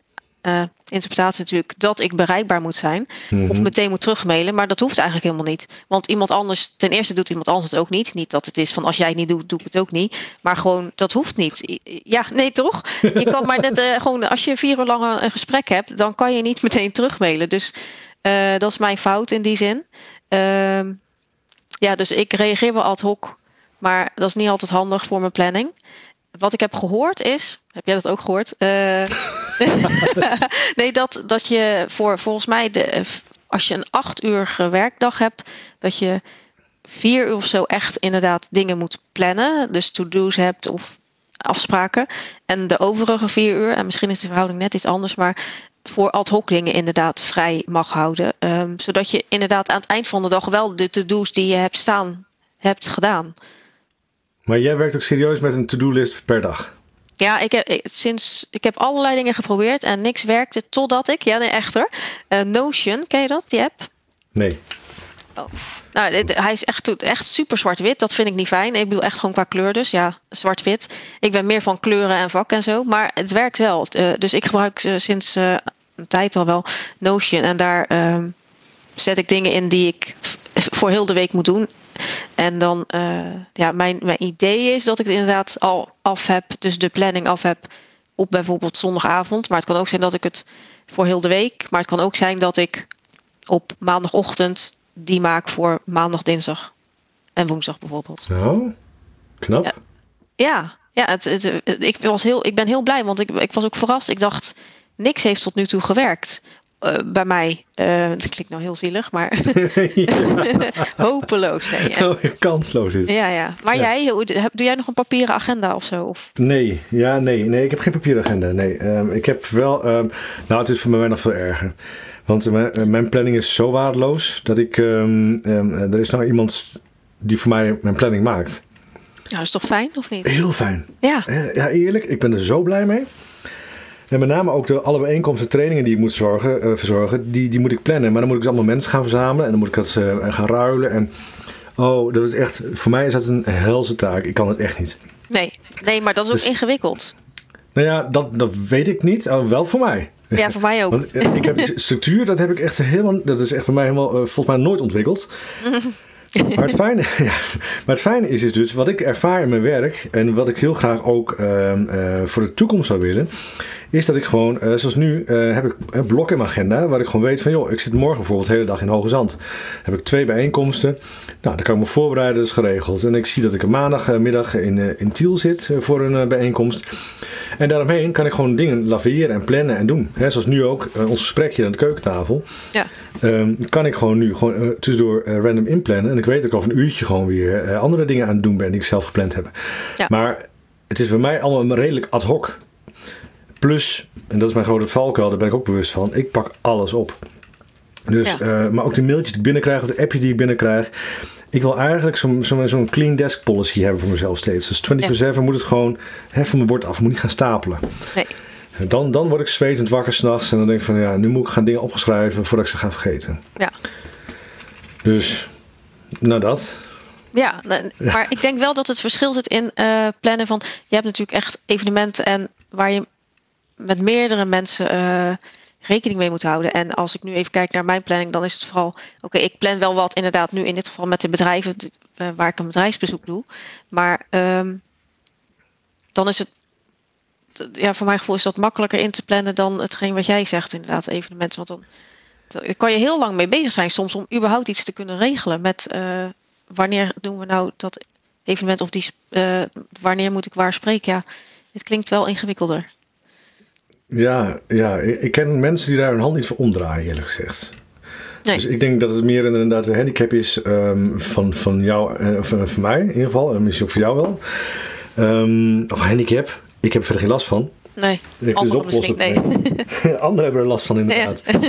[SPEAKER 2] eh, interpretatie natuurlijk, dat ik bereikbaar moet zijn.
[SPEAKER 1] Mhm.
[SPEAKER 2] Of meteen moet terugmailen, maar dat hoeft eigenlijk helemaal niet. Want iemand anders, ten eerste doet iemand anders het ook niet. Niet dat het is van als jij het niet doet, doe ik het ook niet. Maar gewoon, dat hoeft niet. Ja, nee toch? Je kan maar net eh, gewoon, als je vier uur lang een- een gesprek hebt, dan kan je niet meteen terugmailen. Dus eh, dat is mijn fout in die zin. Ehm, ja, dus ik reageer wel ad hoc, maar dat is niet altijd handig voor mijn planning. Wat ik heb gehoord is, heb jij dat ook gehoord? Eh, nee, dat, dat je voor volgens mij, de, als je een acht uur werkdag hebt, dat je vier uur of zo echt inderdaad dingen moet plannen. Dus to-do's hebt of afspraken. En de overige vier uur, en misschien is de verhouding net iets anders, maar voor ad hoc dingen inderdaad vrij mag houden. Ehm, zodat je inderdaad aan het eind van de dag wel de to-do's die je hebt staan, hebt gedaan.
[SPEAKER 1] Maar jij werkt ook serieus met een to-do-list per dag.
[SPEAKER 2] Ja, ik heb, ik- sinds, ik heb allerlei dingen geprobeerd en niks werkte totdat ik, ja nee echt hoor, Eh, Notion, ken je dat, die app?
[SPEAKER 1] Nee.
[SPEAKER 2] Nou, dit- hij is echt, echt super zwart-wit. Dat vind ik niet fijn. Ik bedoel echt gewoon qua kleur dus. Ja, zwart-wit. Ik ben meer van kleuren en vak en zo. Maar het werkt wel. Eh, dus ik gebruik eh, sinds een tijd al wel Notion. En daar ehm, zet ik dingen in die ik voor heel de week moet doen. En dan, eh, ja, mijn, mijn idee is dat ik het inderdaad al af heb. Dus de planning af heb op bijvoorbeeld zondagavond. Maar het kan ook zijn dat ik het voor heel de week. Maar het kan ook zijn dat ik op maandagochtend die maak voor maandag, dinsdag en woensdag bijvoorbeeld.
[SPEAKER 1] Zo. Knap.
[SPEAKER 2] Ja. Ja, ja het, het, het- ik, was heel, ik ben heel blij, want ik, ik was ook verrast. Ik dacht, niks heeft tot nu toe gewerkt eh, bij mij. Eh dat klinkt nou heel zielig, maar hopeloos. Nee.
[SPEAKER 1] Oh, kansloos is het.
[SPEAKER 2] ja, ja. Maar
[SPEAKER 1] Ja.
[SPEAKER 2] jij, doe jij nog een papieren agenda of zo? Of?
[SPEAKER 1] Nee, ja, nee, nee, ik heb geen papieragenda. Nee, Ehm, ik heb wel. ehm, nou, het is voor mij nog veel erger. Want eh, mijn, eh, mijn planning is zo waardeloos dat ik. ehm, er is nou iemand die voor mij mijn planning maakt.
[SPEAKER 2] Nou, dat is toch fijn, of niet?
[SPEAKER 1] Heel fijn.
[SPEAKER 2] Ja,
[SPEAKER 1] Eh, Ja, eerlijk, ik ben er zo blij mee. En met name ook de alle bijeenkomsten, trainingen die ik moet zorgen, eh, verzorgen, die, die moet ik plannen. Maar dan moet ik dus allemaal mensen gaan verzamelen en dan moet ik dat eh, gaan ruilen. En oh, dat is echt, voor mij is dat een helse taak. Ik kan het echt niet.
[SPEAKER 2] nee. Nee, maar dat is ook
[SPEAKER 1] Dus-
[SPEAKER 2] ingewikkeld.
[SPEAKER 1] Nou ja, dat, dat weet ik niet. Oh, wel voor mij.
[SPEAKER 2] Ja, voor mij ook.
[SPEAKER 1] Want, eh, ik heb structuur, dat heb ik echt helemaal, dat is echt voor mij helemaal, uh, volgens mij nooit ontwikkeld. Maar het, fijne, ja, maar het fijne is, is dus wat ik ervaar in mijn werk en wat ik heel graag ook uh, uh, voor de toekomst zou willen, is dat ik gewoon, uh, zoals nu, heb ik een blok in mijn agenda waar ik gewoon weet van, joh, ik zit morgen bijvoorbeeld de hele dag in Hoge Zand. Heb ik twee bijeenkomsten. Nou, dan kan ik me voorbereiden, dat is geregeld. En ik zie dat ik een maandagmiddag in, in Tiel zit voor een bijeenkomst. En daaromheen kan ik gewoon dingen laveren en plannen en doen. He, zoals nu ook, ons gesprekje aan de keukentafel.
[SPEAKER 2] Ja.
[SPEAKER 1] Um, kan ik gewoon nu gewoon tussendoor random inplannen. En ik weet dat ik over een uurtje gewoon weer andere dingen aan het doen ben die ik zelf gepland heb.
[SPEAKER 2] Ja.
[SPEAKER 1] Maar het is bij mij allemaal redelijk ad hoc. Plus, en dat is mijn grote valkuil, daar ben ik ook bewust van, ik pak alles op. Dus,
[SPEAKER 2] Ja.
[SPEAKER 1] uh, maar ook de mailtjes die ik binnenkrijg, of de appjes die ik binnenkrijg. Ik wil eigenlijk zo'n zo, zo clean desk policy hebben voor mezelf steeds. Dus 24-7 moet het gewoon hè, van mijn bord af, moet niet gaan stapelen.
[SPEAKER 2] Nee.
[SPEAKER 1] Dan, dan word ik zwetend wakker s'nachts en dan denk ik van ja, nu moet ik gaan dingen opgeschrijven voordat ik ze ga vergeten.
[SPEAKER 2] Ja.
[SPEAKER 1] Dus, nou dat.
[SPEAKER 2] Ja, maar ik denk wel dat het verschil zit in eh, plannen van... Je hebt natuurlijk echt evenementen en waar je met meerdere mensen eh, rekening mee moet houden. En als ik nu even kijk naar mijn planning, dan is het vooral... Oké, ik plan wel wat inderdaad nu in dit geval met de bedrijven uh, waar ik een bedrijfsbezoek doe. Maar um, dan is het... Ja, voor mijn gevoel is dat makkelijker in te plannen dan hetgeen wat jij zegt inderdaad, evenementen. Want dan, kan je heel lang mee bezig zijn soms om überhaupt iets te kunnen regelen met... Uh, wanneer doen we nou dat evenement of die, wanneer moet ik waar spreken? Ja, het klinkt wel ingewikkelder.
[SPEAKER 1] Ja, ja, ik ken mensen die daar hun hand niet voor omdraaien, eerlijk gezegd.
[SPEAKER 2] Nee.
[SPEAKER 1] Dus ik denk dat het meer inderdaad een handicap is um, van, van jou, uh, van, van mij in ieder geval, en misschien ook voor jou wel. Um, of handicap, ik heb er verder geen last van.
[SPEAKER 2] Nee,
[SPEAKER 1] ik
[SPEAKER 2] anderen misschien, nee.
[SPEAKER 1] Anderen hebben er last van inderdaad. Ja,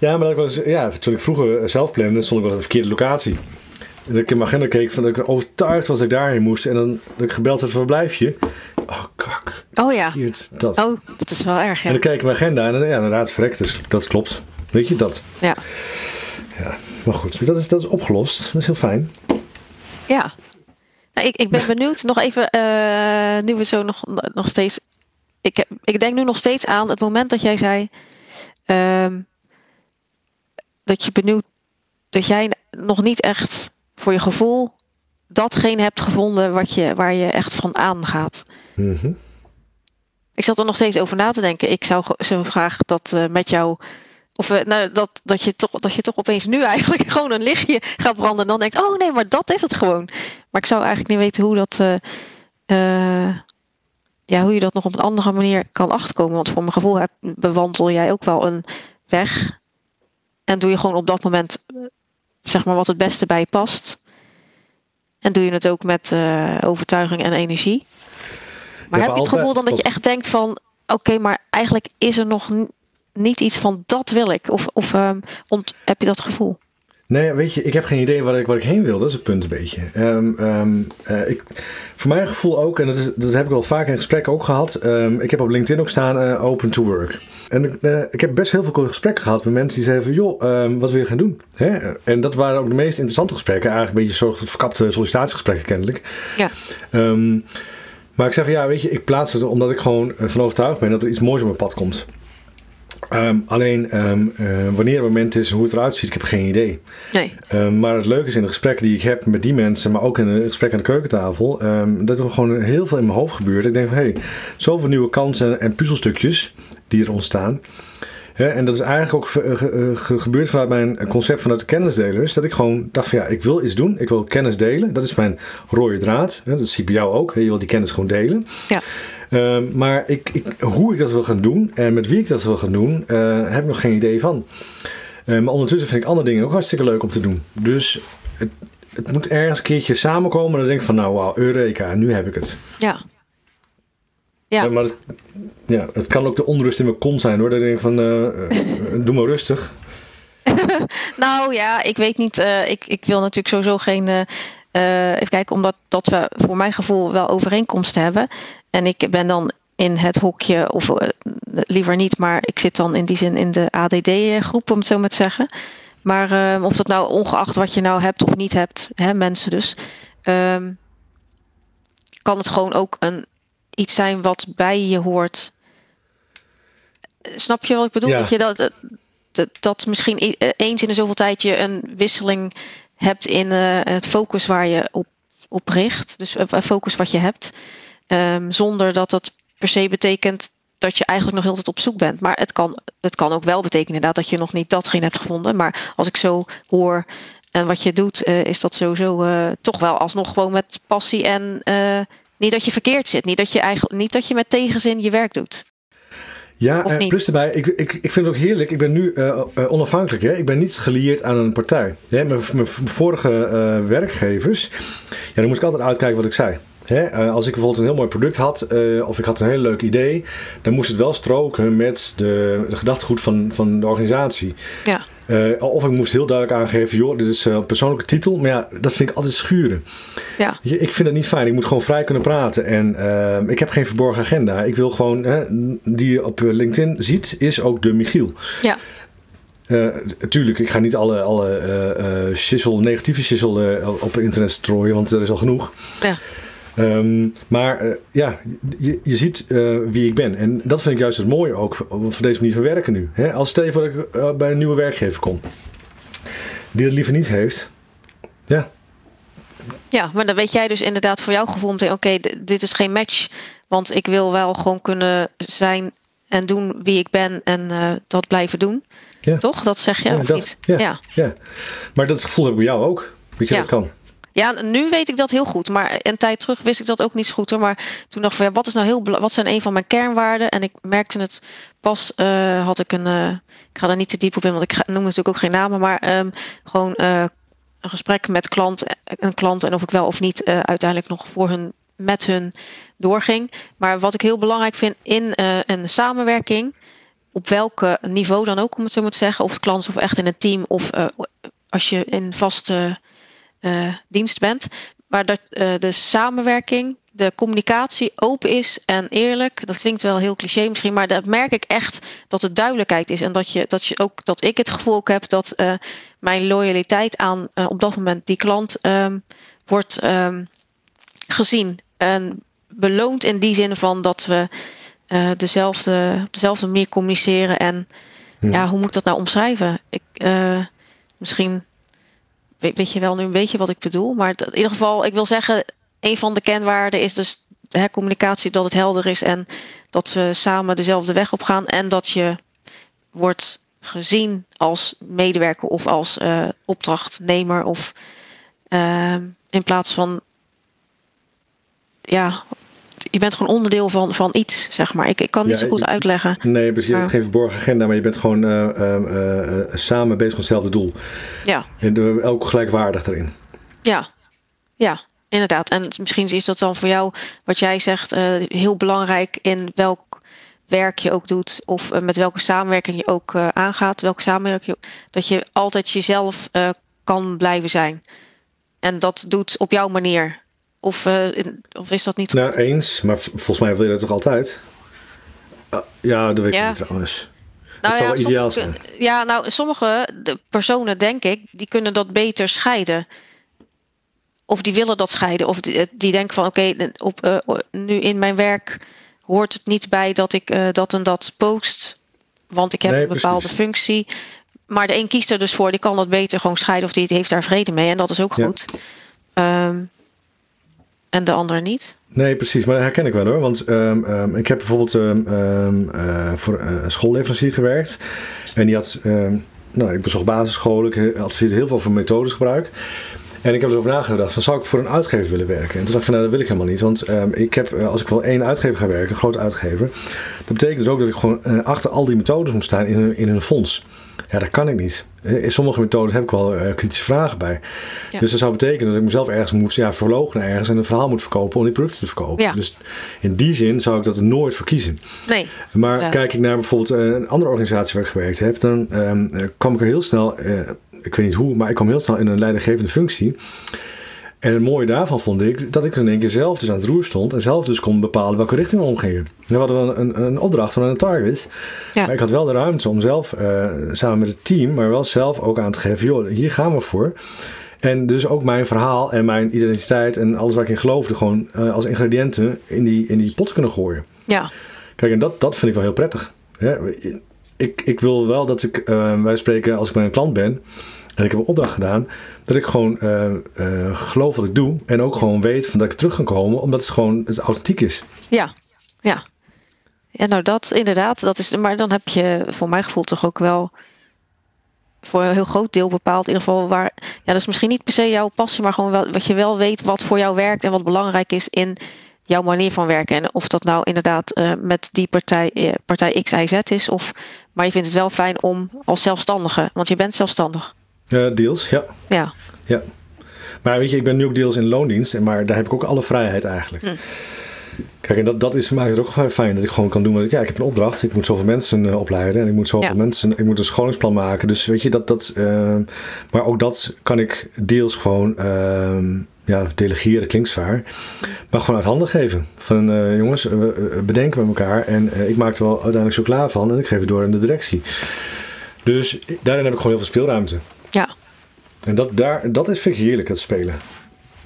[SPEAKER 1] ja maar dat was, ja, toen ik vroeger zelf plande, stond ik wel op een verkeerde locatie. Dat ik in mijn agenda keek van dat ik overtuigd was dat ik daarheen moest. En dan dat ik gebeld heb, waar blijf je? Oh, kak.
[SPEAKER 2] Oh ja.
[SPEAKER 1] Hier, dat.
[SPEAKER 2] Oh, dat is wel erg, ja.
[SPEAKER 1] En dan kijk ik mijn agenda en dan, ja, inderdaad, verrekt. Dus dat klopt. Weet je, dat.
[SPEAKER 2] Ja.
[SPEAKER 1] Ja, maar goed. Dat is, dat is opgelost. Dat is heel fijn.
[SPEAKER 2] Ja. Nou, ik, ik ben benieuwd, nog even, uh, nu we zo nog, nog steeds... Ik, ik denk nu nog steeds aan het moment dat jij zei... Um, dat je benieuwd... Dat jij nog niet echt voor je gevoel datgene hebt gevonden wat je, waar je echt van aangaat.
[SPEAKER 1] Mm -hmm.
[SPEAKER 2] Ik zat er nog steeds over na te denken. Ik zou zo graag dat uh, met jou. Of uh, nou, dat, dat, je toch, dat je toch opeens nu eigenlijk gewoon een lichtje gaat branden. En dan denkt: oh nee, maar dat is het gewoon. Maar ik zou eigenlijk niet weten hoe dat. Uh, ja, hoe je dat nog op een andere manier kan achterkomen. Want voor mijn gevoel heb, bewandel jij ook wel een weg. En doe je gewoon op dat moment zeg maar wat het beste bij past. En doe je het ook met uh, overtuiging en energie. Maar heb je het gevoel dan dat je echt denkt van... oké, okay, maar eigenlijk is er nog niet iets van dat wil ik? Of, of um, ont, heb je dat gevoel?
[SPEAKER 1] Nee, weet je, ik heb geen idee waar ik, waar ik heen wil. Dat is het punt een beetje. Um, um, uh, ik, voor mijn gevoel ook, en dat, is, dat heb ik wel vaak in gesprekken ook gehad. Um, ik heb op LinkedIn ook staan uh, open to work. En uh, ik heb best heel veel gesprekken gehad met mensen die zeiden van... joh, wat wil je gaan doen? Hè? En dat waren ook de meest interessante gesprekken. Eigenlijk een beetje soort verkapte sollicitatiegesprekken kennelijk.
[SPEAKER 2] Ja.
[SPEAKER 1] maar ik zei van ja, weet je, ik plaats het omdat ik gewoon van overtuigd ben dat er iets moois op mijn pad komt. Um, alleen um, uh, wanneer het moment is, hoe het eruit ziet, ik heb geen idee.
[SPEAKER 2] Nee.
[SPEAKER 1] Um, maar het leuke is in de gesprekken die ik heb met die mensen, maar ook in het gesprek aan de keukentafel, dat er gewoon heel veel in mijn hoofd gebeurt. Ik denk van hé, hey, zoveel nieuwe kansen en puzzelstukjes die er ontstaan. En dat is eigenlijk ook ge ge gebeurd vanuit mijn concept vanuit de kennisdelers. Dat ik gewoon dacht van ja, ik wil iets doen. Ik wil kennis delen. Dat is mijn rode draad. Dat zie ik bij jou ook. Je wil die kennis gewoon delen.
[SPEAKER 2] Ja.
[SPEAKER 1] Uh, maar ik, ik, hoe ik dat wil gaan doen en met wie ik dat wil gaan doen, uh, heb ik nog geen idee van. Uh, maar ondertussen vind ik andere dingen ook hartstikke leuk om te doen. Dus het, het moet ergens een keertje samenkomen. En dan denk ik van nou wauw, Eureka, nu heb ik het.
[SPEAKER 2] Ja. Ja.
[SPEAKER 1] maar het, ja, het kan ook de onrust in mijn kont zijn hoor. Ik denk van doe maar rustig.
[SPEAKER 2] nou ja, ik weet niet. Ik, ik wil natuurlijk sowieso geen. Uh, even kijken, omdat dat we voor mijn gevoel wel overeenkomsten hebben. En ik ben dan in het hokje, of liever niet, maar ik zit dan in die zin in de ADD-groep, om het zo maar te zeggen. Maar of dat nou ongeacht wat je nou hebt of niet hebt, hè, mensen dus, um, kan het gewoon ook een, iets zijn wat bij je hoort snap je wat ik bedoel?
[SPEAKER 1] Ja.
[SPEAKER 2] Dat je dat, dat, dat misschien e- eens in de zoveel tijd je een wisseling hebt in eh, het focus waar je op, op richt. Dus eh, focus wat je hebt. Ehm, zonder dat dat per se betekent dat je eigenlijk nog heel tijd op zoek bent. Maar het kan, het kan ook wel betekenen inderdaad dat je nog niet datgene hebt gevonden. Maar als ik zo hoor en wat je doet, eh, is dat sowieso eh, toch wel alsnog gewoon met passie en eh, niet dat je verkeerd zit. Niet dat je eigenlijk niet dat je met tegenzin je werk doet.
[SPEAKER 1] Ja, eh,
[SPEAKER 2] niet?
[SPEAKER 1] plus erbij, ik, ik, ik vind het ook heerlijk. Ik ben nu eh, eh, onafhankelijk. Hè? Ik ben niet gelieerd aan een partij. Hè? Mijn, mijn vorige eh, werkgevers, ja, dan moest ik altijd uitkijken wat ik zei. Hè? Eh, als ik bijvoorbeeld een heel mooi product had, eh, of ik had een heel leuk idee, dan moest het wel stroken met de, de gedachtegoed van, van de organisatie.
[SPEAKER 2] Ja.
[SPEAKER 1] Eh, of ik moest heel duidelijk aangeven, joh, dit is een persoonlijke titel. Maar ja, dat vind ik altijd schuren.
[SPEAKER 2] Ja.
[SPEAKER 1] Je, Ik vind dat niet fijn. Ik moet gewoon vrij kunnen praten. En ik heb geen verborgen agenda. Ik wil gewoon, hè, die je op LinkedIn ziet, is ook de Michiel.
[SPEAKER 2] Ja.
[SPEAKER 1] Tuurlijk, ik ga niet alle, alle shizzle, negatieve shizzle op internet strooien, want er is al genoeg.
[SPEAKER 2] Ja.
[SPEAKER 1] Ehm, maar eh, ja, je, je ziet eh, wie ik ben. En dat vind ik juist het mooie ook van deze manier van werken nu. Hè? Als stel je voor dat ik eh, bij een nieuwe werkgever kom, die het liever niet heeft. Ja,
[SPEAKER 2] Ja, maar dan weet jij dus inderdaad voor jouw gevoel meteen, oké, dit is geen match. Want ik wil wel gewoon kunnen zijn en doen wie ik ben en dat blijven doen.
[SPEAKER 1] Ja.
[SPEAKER 2] Toch? Dat zeg je,
[SPEAKER 1] Ja,
[SPEAKER 2] of
[SPEAKER 1] dat-
[SPEAKER 2] niet?
[SPEAKER 1] ja.
[SPEAKER 2] ja.
[SPEAKER 1] ja. Maar dat gevoel heb ik bij jou ook. Weet je
[SPEAKER 2] Ja.
[SPEAKER 1] dat kan.
[SPEAKER 2] Ja, nu weet ik dat heel goed. Maar een tijd terug wist ik dat ook niet zo goed hoor. Maar toen dacht ik wat is nou heel wat zijn een van mijn kernwaarden? En ik merkte het pas eh, had ik een. eh, ik ga daar niet te diep op in, want ik ga, noem natuurlijk ook geen namen. Maar ehm, gewoon eh, een gesprek met klant, een klant en of ik wel of niet uiteindelijk nog voor hun met hun doorging. Maar wat ik heel belangrijk vind in een samenwerking, op welk niveau dan ook, om het zo moet zeggen, of het klant of echt in een team of als je in vaste dienst bent. Maar dat eh, de samenwerking, de communicatie open is en eerlijk. Dat klinkt wel heel cliché misschien, maar dat merk ik echt dat het duidelijkheid is. En dat, je, dat, je ook, dat ik het gevoel heb dat eh, mijn loyaliteit aan eh, op dat moment die klant ehm, wordt ehm, gezien. En beloond in die zin van dat we eh, dezelfde, op dezelfde manier communiceren. En
[SPEAKER 1] Hm.
[SPEAKER 2] ja, hoe moet ik dat nou omschrijven? Ik, eh, misschien weet, je wel nu een beetje wat ik bedoel. Maar in ieder geval, ik wil zeggen, een van de kenwaarden is dus hè, communicatie, dat het helder is en dat we samen dezelfde weg op gaan. En dat je wordt gezien als medewerker of als eh, opdrachtnemer. Of ehm, in plaats van ja, je bent gewoon onderdeel van, van iets, zeg maar. Ik, ik kan niet
[SPEAKER 1] Ja,
[SPEAKER 2] zo goed uitleggen.
[SPEAKER 1] Nee, precies. Je hebt geen verborgen agenda, maar je bent gewoon eh, eh, eh, samen bezig met hetzelfde doel.
[SPEAKER 2] Ja.
[SPEAKER 1] En ook gelijkwaardig erin.
[SPEAKER 2] Ja, ja, inderdaad. En misschien is dat dan voor jou, wat jij zegt, heel belangrijk in welk werk je ook doet, of met welke samenwerking je ook aangaat, welke samenwerking, je- dat je altijd jezelf kan blijven zijn. En dat doet op jouw manier. Of, eh, of is dat niet
[SPEAKER 1] Nou,
[SPEAKER 2] goed?
[SPEAKER 1] eens. Maar volgens mij wil je dat toch altijd? Ah, ja, dat weet ik
[SPEAKER 2] Ja.
[SPEAKER 1] niet trouwens.
[SPEAKER 2] Nou
[SPEAKER 1] zou wel ideaal
[SPEAKER 2] sommige- Ja, nou, sommige de personen, denk ik, die kunnen dat beter scheiden. Of die willen dat scheiden. Of die, die denken van, oké, op eh, nu in mijn werk hoort het niet bij dat ik eh, dat en dat post. Want ik heb
[SPEAKER 1] Nee,
[SPEAKER 2] een bepaalde
[SPEAKER 1] precies.
[SPEAKER 2] functie. Maar de een kiest er dus voor, die kan dat beter gewoon scheiden. Of die heeft daar vrede mee. En dat is ook
[SPEAKER 1] Ja.
[SPEAKER 2] goed. En de ander niet.
[SPEAKER 1] Nee, precies. Maar dat herken ik wel hoor. Want ehm, ehm, ik heb bijvoorbeeld ehm, eh, voor een schoolleverancier gewerkt. En die had... nou, ik bezocht basisscholen. Ik adviseerde heel veel voor methodesgebruik. En ik heb erover nagedacht van zou ik voor een uitgever willen werken? En toen dacht ik van nou dat wil ik helemaal niet. Want ik heb, eh, als ik wel één uitgever ga werken, een grote uitgever. Dat betekent dus ook dat ik gewoon eh, achter al die methodes moet staan in een, in een fonds. Ja, dat kan ik niet. Eh, In sommige methodes heb ik wel eh, kritische vragen bij.
[SPEAKER 2] Ja.
[SPEAKER 1] Dus dat zou betekenen dat ik mezelf ergens moet ja, verloochenen ergens en een verhaal moet verkopen om die producten te verkopen.
[SPEAKER 2] Ja.
[SPEAKER 1] Dus in die zin zou ik dat nooit voor kiezen.
[SPEAKER 2] Nee.
[SPEAKER 1] Maar
[SPEAKER 2] Ja.
[SPEAKER 1] kijk ik naar bijvoorbeeld eh, een andere organisatie waar ik gewerkt heb, dan ehm, eh, kwam ik er heel snel, eh, ik weet niet hoe, maar ik kwam heel snel in een leidinggevende functie. En het mooie daarvan vond ik dat ik in één keer zelf dus aan het roer stond en zelf dus kon bepalen welke richting we omgingen. We hadden wel een, een opdracht van een target,
[SPEAKER 2] Ja.
[SPEAKER 1] maar ik had wel de ruimte om zelf eh, samen met het team, maar wel zelf ook aan te geven, joh, hier gaan we voor. En dus ook mijn verhaal en mijn identiteit en alles waar ik in geloofde, gewoon eh, als ingrediënten in die, in die pot kunnen gooien.
[SPEAKER 2] Ja.
[SPEAKER 1] Kijk, en dat, dat vind ik wel heel prettig. Ik, ik wil wel dat ik, uh, wij spreken, als ik bij een klant ben en ik heb een opdracht gedaan, dat ik gewoon uh, uh, geloof wat ik doe en ook gewoon weet van dat ik terug kan komen, omdat het gewoon het authentiek is.
[SPEAKER 2] Ja, ja. Ja, nou dat inderdaad, dat is, maar dan heb je voor mijn gevoel toch ook wel voor een heel groot deel bepaald. In ieder geval waar, ja, dat is misschien niet per se jouw passie, maar gewoon wel, wat je wel weet wat voor jou werkt en wat belangrijk is in jouw manier van werken. En of dat nou inderdaad uh, met die partij, partij X, Y, Z is, of, maar je vindt het wel fijn om als zelfstandige, want je bent zelfstandig.
[SPEAKER 1] Uh, deels, ja.
[SPEAKER 2] Ja.
[SPEAKER 1] ja. Maar weet je, ik ben nu ook deels in loondienst, maar daar heb ik ook alle vrijheid eigenlijk. Hm. Kijk, en dat, dat is, maakt het ook gewoon fijn dat ik gewoon kan doen wat ik. Ja, ik heb een opdracht. Ik moet zoveel mensen uh, opleiden. En ik moet zoveel ja. mensen. Ik moet een scholingsplan maken. Dus weet je, dat. dat uh, maar ook dat kan ik deels gewoon. Uh, ja, delegeren klinkt zwaar. Maar gewoon uit handen geven. Van uh, jongens, we bedenken met elkaar. En ik maak er wel uiteindelijk zo klaar van. En ik geef het door aan de directie. Dus daarin heb ik gewoon heel veel speelruimte.
[SPEAKER 2] Ja.
[SPEAKER 1] En dat, daar, dat is heerlijk, het spelen.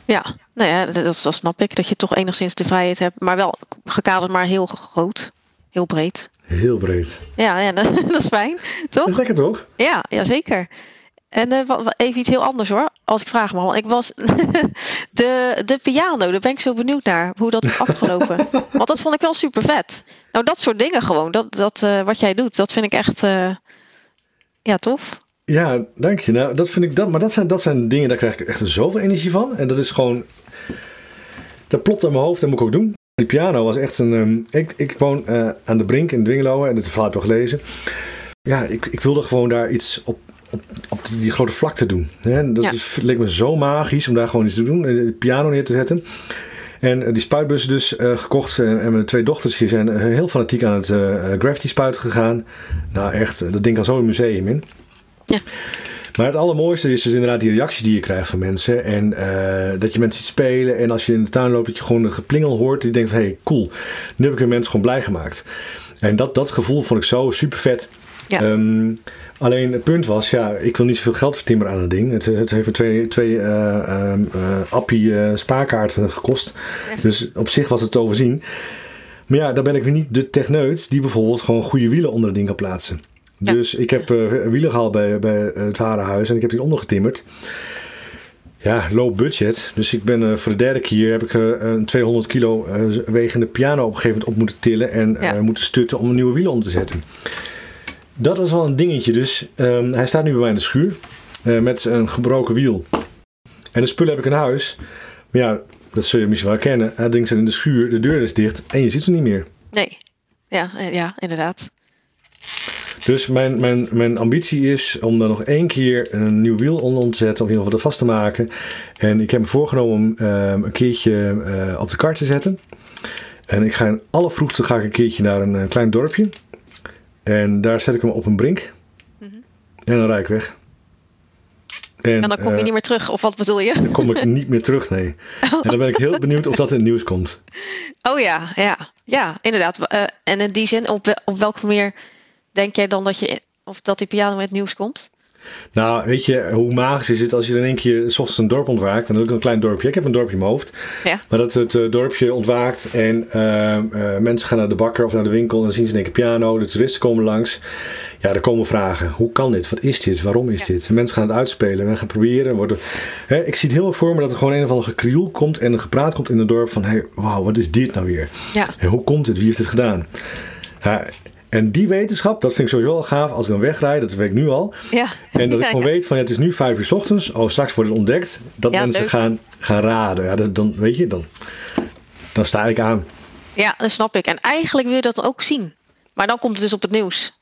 [SPEAKER 2] Ja, nou ja, dat, dat snap ik. Dat je toch enigszins de vrijheid hebt. Maar wel gekaderd, maar heel groot. Heel breed.
[SPEAKER 1] Heel breed.
[SPEAKER 2] Ja, ja dat, dat is fijn, toch?
[SPEAKER 1] Dat is lekker, toch?
[SPEAKER 2] Ja, ja zeker. En uh, even iets heel anders hoor, als ik vraag mag. Ik was de, de piano, daar ben ik zo benieuwd naar hoe dat is afgelopen. Want dat vond ik wel super vet. Nou, dat soort dingen gewoon, dat, dat, uh, wat jij doet, dat vind ik echt uh, ja, tof.
[SPEAKER 1] Ja, dank je. Nou, dat vind ik dat. Maar dat zijn, dat zijn dingen, daar krijg ik echt zoveel energie van. En dat is gewoon. Dat plopt in mijn hoofd, dat moet ik ook doen. Die piano was echt een. Um, ik, ik woon uh, aan de brink in Dwingelo en dit verhaal heb ik al gelezen. Ja, ik, ik wilde gewoon daar iets op, op, op die, grote vlakte doen. Hè? Dat ja. is, leek me zo magisch om daar gewoon iets te doen. De piano neer te zetten. En uh, die spuitbussen dus uh, gekocht. Uh, en mijn twee dochters hier zijn heel fanatiek aan het gravity spuiten gegaan. Nou echt, dat ding kan zo een museum in.
[SPEAKER 2] Ja.
[SPEAKER 1] Maar het allermooiste is dus inderdaad die reacties die je krijgt van mensen. En uh, dat je mensen ziet spelen. En als je in de tuin loopt, dat je gewoon een geplingel hoort. Die denkt van, hé, hey, cool. Nu heb ik een mensen gewoon blij gemaakt. En dat, dat gevoel vond ik zo super vet.
[SPEAKER 2] Ja.
[SPEAKER 1] Um, alleen het punt was, ja, ik wil niet zoveel geld vertimmeren aan het ding. Het, het heeft me twee, twee uh, uh, appie spaarkaarten gekost. Ja. Dus op zich was het te overzien. Maar ja, dan ben ik weer niet de techneut die bijvoorbeeld gewoon goede wielen onder het ding kan plaatsen. Ja. Dus ik heb uh, wielen gehaald bij, bij het warenhuis en ik heb die ondergetimmerd. Ja, low budget. Dus ik ben uh, voor de derde keer heb ik uh, een 200 kilo wegende piano op een gegeven moment op moeten tillen en ja. moeten stutten om een nieuwe wielen om te zetten. Dat was wel een dingetje. Dus um, hij staat nu bij mij in de schuur met een gebroken wiel. En de spullen heb ik in huis. Maar ja, dat zul je misschien wel herkennen. Het ding staat in de schuur, de deur is dicht en je ziet hem niet meer.
[SPEAKER 2] Nee, ja, ja inderdaad.
[SPEAKER 1] Dus mijn, mijn, mijn ambitie is om daar nog één keer een nieuw wiel onder te zetten, of in ieder geval vast te maken. En ik heb me voorgenomen om um, een keertje uh, op de kar te zetten. En ik ga in alle vroegte ga ik een keertje naar een, een klein dorpje. En daar zet ik hem op een brink. Mm -hmm. En dan rijd ik weg.
[SPEAKER 2] En, en, dan kom je uh, niet meer terug, of wat bedoel je?
[SPEAKER 1] Dan kom ik niet meer terug, nee. Oh. En dan ben ik heel benieuwd of dat in het nieuws komt.
[SPEAKER 2] Oh ja, ja, ja, inderdaad. Uh, en in die zin, op, op welke manier denk jij dan dat, je, of dat die piano met nieuws komt?
[SPEAKER 1] Nou, weet je, hoe magisch is het als je in één keer s ochtends een dorp ontwaakt. En dat ook een klein dorpje. Ik heb een dorpje in mijn hoofd.
[SPEAKER 2] Ja.
[SPEAKER 1] Maar dat het uh, dorpje ontwaakt en uh, uh, mensen gaan naar de bakker of naar de winkel en dan zien ze in één keer piano. De toeristen komen langs. Ja, er komen vragen. Hoe kan dit? Wat is dit? Waarom is ja. dit? mensen gaan het uitspelen. We gaan proberen. Worden... Hè, ik zie het heel erg voor me dat er gewoon een of andere gekrioel komt en een gepraat komt in het dorp van... Hey, wauw, wat is dit nou weer?
[SPEAKER 2] Ja.
[SPEAKER 1] En hoe komt het? Wie heeft het gedaan? Ja, en die wetenschap, dat vind ik sowieso wel gaaf als ik dan wegrijd, dat weet ik nu al.
[SPEAKER 2] Ja.
[SPEAKER 1] En dat ik gewoon weet van ja, het is nu vijf uur s ochtends, oh straks wordt het ontdekt, dat ja, mensen gaan, gaan raden. Ja, dan, dan weet je, dan, dan sta ik aan.
[SPEAKER 2] Ja, dat snap ik. En eigenlijk wil je dat ook zien. Maar dan komt het dus op het nieuws.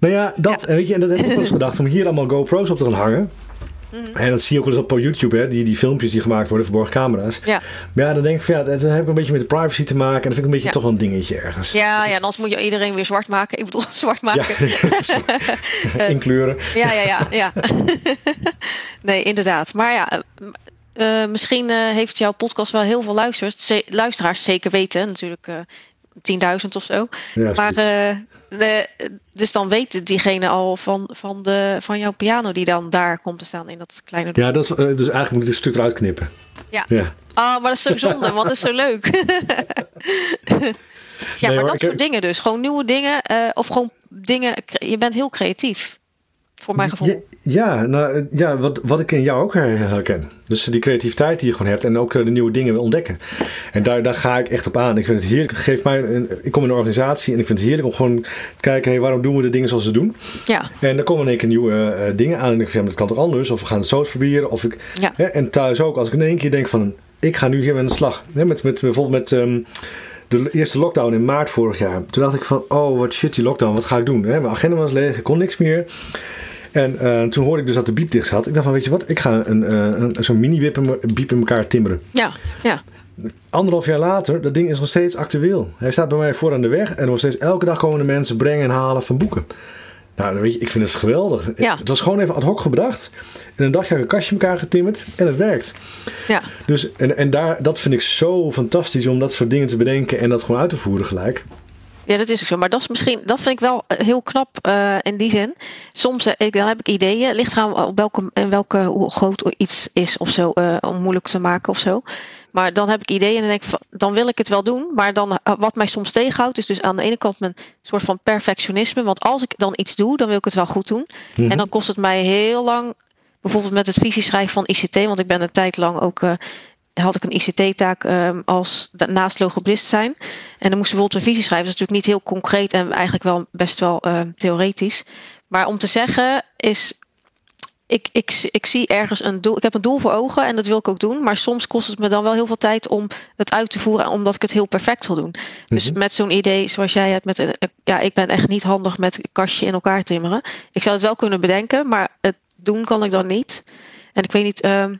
[SPEAKER 1] Nou ja, dat, ja. weet je, en dat heb ik ook wel eens bedacht, om hier allemaal GoPro's op te gaan hangen. Mm. En dat zie je ook wel eens op YouTube, hè, die, die filmpjes die gemaakt worden, verborgen camera's.
[SPEAKER 2] Ja.
[SPEAKER 1] Maar ja, dan denk ik van ja, dat heeft een beetje met de privacy te maken. En dat vind ik een beetje ja. toch wel een dingetje ergens.
[SPEAKER 2] Ja, ja, anders moet je iedereen weer zwart maken. Ik bedoel, zwart maken.
[SPEAKER 1] Ja, in kleuren.
[SPEAKER 2] Ja, ja, ja. ja. nee, inderdaad. Maar ja, uh, misschien uh, heeft jouw podcast wel heel veel luisteraars. Zeker weten natuurlijk. Uh, 10.000 of zo.
[SPEAKER 1] Ja,
[SPEAKER 2] Maar eh, de, dus dan weet diegene al van, van, de, van jouw piano die dan daar komt te staan in dat kleine
[SPEAKER 1] ja, dat is, eh, dus eigenlijk moet ik dit stuk eruit knippen.
[SPEAKER 2] Ja.
[SPEAKER 1] ja.
[SPEAKER 2] Ah, maar dat is zo zonde, want dat is zo leuk. ja, maar dat soort
[SPEAKER 1] heb-
[SPEAKER 2] dingen dus. Gewoon nieuwe dingen. eh, of gewoon dingen. Je bent heel creatief. Voor mijn gevoel.
[SPEAKER 1] Ja, nou, eh, ja wat, wat ik in jou ook her- herken. Dus die creativiteit die je gewoon hebt en ook eh, de nieuwe dingen wil ontdekken. En daar, daar ga ik echt op aan. Ik vind het heerlijk. Geef mij een, ik kom in een organisatie en ik vind het heerlijk om gewoon te kijken, hey, waarom doen we de dingen zoals we doen?
[SPEAKER 2] Ja,
[SPEAKER 1] En dan komen in één keer nieuwe eh, dingen aan en ik denk van, ja, dat kan toch anders? Of we gaan het zo eens proberen. Of ik,
[SPEAKER 2] Ja.
[SPEAKER 1] hè, en thuis ook, als ik in één keer denk van, ik ga nu hier aan de slag. Hè, met, met, bijvoorbeeld met ehm, de eerste lockdown in maart vorig jaar. Toen dacht ik van, oh wat shit die lockdown, wat ga ik doen? Hè, mijn agenda was leeg, ik kon niks meer. En eh, toen hoorde ik dus dat de biep dicht zat. Ik dacht van, weet je wat, ik ga een, eh, een, zo'n mini-biep in, elkaar timmeren.
[SPEAKER 2] ja, ja.
[SPEAKER 1] Anderhalf jaar later, dat ding is nog steeds actueel. Hij staat bij mij voor aan de weg en nog steeds elke dag komen de mensen brengen en halen van boeken. Nou, weet je, ik vind het geweldig.
[SPEAKER 2] Ja.
[SPEAKER 1] Het was gewoon even ad hoc bedacht. En een dagje heb ik een kastje in elkaar getimmerd en het werkt.
[SPEAKER 2] ja.
[SPEAKER 1] Dus, en en daar, dat vind ik zo fantastisch om dat soort dingen te bedenken en dat gewoon uit te voeren gelijk.
[SPEAKER 2] Ja, dat is ook zo. Maar dat is misschien, dat vind ik wel eh, heel knap eh, in die zin. Soms eh, ik, dan heb ik ideeën. Ligt eraan op welke, en welke, hoe groot iets is of zo, om moeilijk te maken of zo. Maar dan heb ik ideeën en dan denk ik van, dan wil ik het wel doen. Maar dan, wat mij soms tegenhoudt, is dus aan de ene kant mijn soort van perfectionisme. Want als ik dan iets doe, dan wil ik het wel goed doen.
[SPEAKER 1] Mhm.
[SPEAKER 2] En dan kost het mij heel lang, bijvoorbeeld met het visieschrijven van ICT. Want ik ben een tijd lang ook, had ik een ICT-taak ehm, als naast logopedist zijn. En dan moest je bijvoorbeeld een visie schrijven. Dat is natuurlijk niet heel concreet en eigenlijk wel best wel ehm, theoretisch. Maar om te zeggen is, ik, ik, ik zie ergens een doel. Ik heb een doel voor ogen en dat wil ik ook doen. Maar soms kost het me dan wel heel veel tijd om het uit te voeren. Omdat ik het heel perfect wil doen. Dus
[SPEAKER 1] Mhm.
[SPEAKER 2] met zo'n idee zoals jij hebt. Met een, ja, ik ben echt niet handig met een kastje in elkaar timmeren. Ik zou het wel kunnen bedenken, maar het doen kan ik dan niet. En ik weet niet ehm,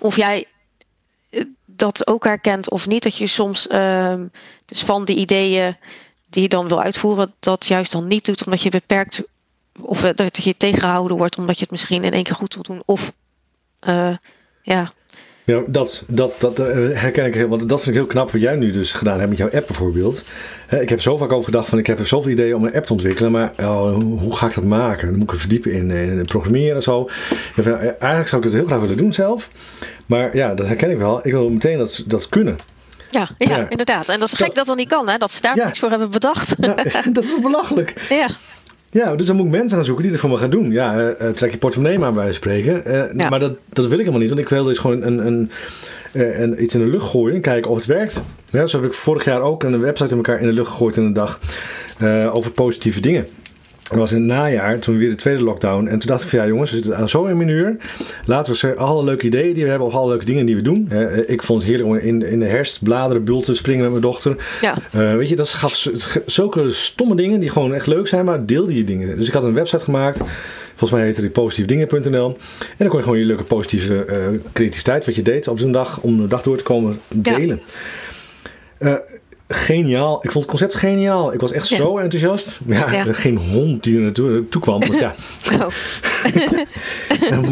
[SPEAKER 2] of jij eh, dat ook herkent of niet. Dat je soms ehm, dus van die ideeën die je dan wil uitvoeren, dat juist dan niet doet omdat je beperkt of eh, dat je tegengehouden wordt omdat je het misschien in één keer goed wil doen. Of eh, ja,
[SPEAKER 1] Ja, dat, dat, dat eh, herken ik heel, want dat vind ik heel knap wat jij nu dus gedaan hebt met jouw app bijvoorbeeld. Ik heb zo vaak over gedacht van ik heb zoveel ideeën om een app te ontwikkelen, maar oh, hoe, ga ik dat maken? Dan moet ik er verdiepen in, eh, in programmeren en zo. Eh, eigenlijk zou ik het heel graag willen doen zelf, maar ja, dat herken ik wel. Ik wil meteen dat, dat kunnen.
[SPEAKER 2] ja, ja,
[SPEAKER 1] Ja.
[SPEAKER 2] inderdaad. En dat is gek
[SPEAKER 1] Dat-
[SPEAKER 2] dat dat niet kan, hè? Dat ze daar
[SPEAKER 1] Ja.
[SPEAKER 2] niks voor hebben bedacht.
[SPEAKER 1] Ja, dat is belachelijk.
[SPEAKER 2] ja,
[SPEAKER 1] Ja, dus dan moet ik mensen gaan zoeken die het voor me gaan doen. Ja, eh, eh, trek je portemonnee maar bij spreken. Eh,
[SPEAKER 2] Ja.
[SPEAKER 1] Maar dat, dat wil ik helemaal niet, want ik wil dus gewoon een, een, een, iets in de lucht gooien en kijken of het werkt. Ja, zo heb ik vorig jaar ook een website in elkaar in de lucht gegooid in een dag over positieve dingen. Dat was in het najaar, toen weer de tweede lockdown. En toen dacht ik van ja jongens, we zitten zo in minuur. Laten we ze alle leuke ideeën die we hebben, of alle leuke dingen die we doen. Eh, ik vond het heerlijk om in, in de herfst bladeren, bulten, springen met mijn dochter.
[SPEAKER 2] ja,
[SPEAKER 1] Eh, weet je, dat gaf zulke stomme dingen die gewoon echt leuk zijn, maar deel die dingen. Dus ik had een website gemaakt. Volgens mij heette die positiefdingen.nl. En dan kon je gewoon je leuke positieve eh, creativiteit, wat je deed op zo'n dag, om de dag door te komen, delen. Geniaal. Ik vond het concept geniaal. Ik was echt
[SPEAKER 2] Ja.
[SPEAKER 1] zo enthousiast. Ja,
[SPEAKER 2] Ja.
[SPEAKER 1] geen hond die er naartoe toe kwam. Maar ja,
[SPEAKER 2] Oh.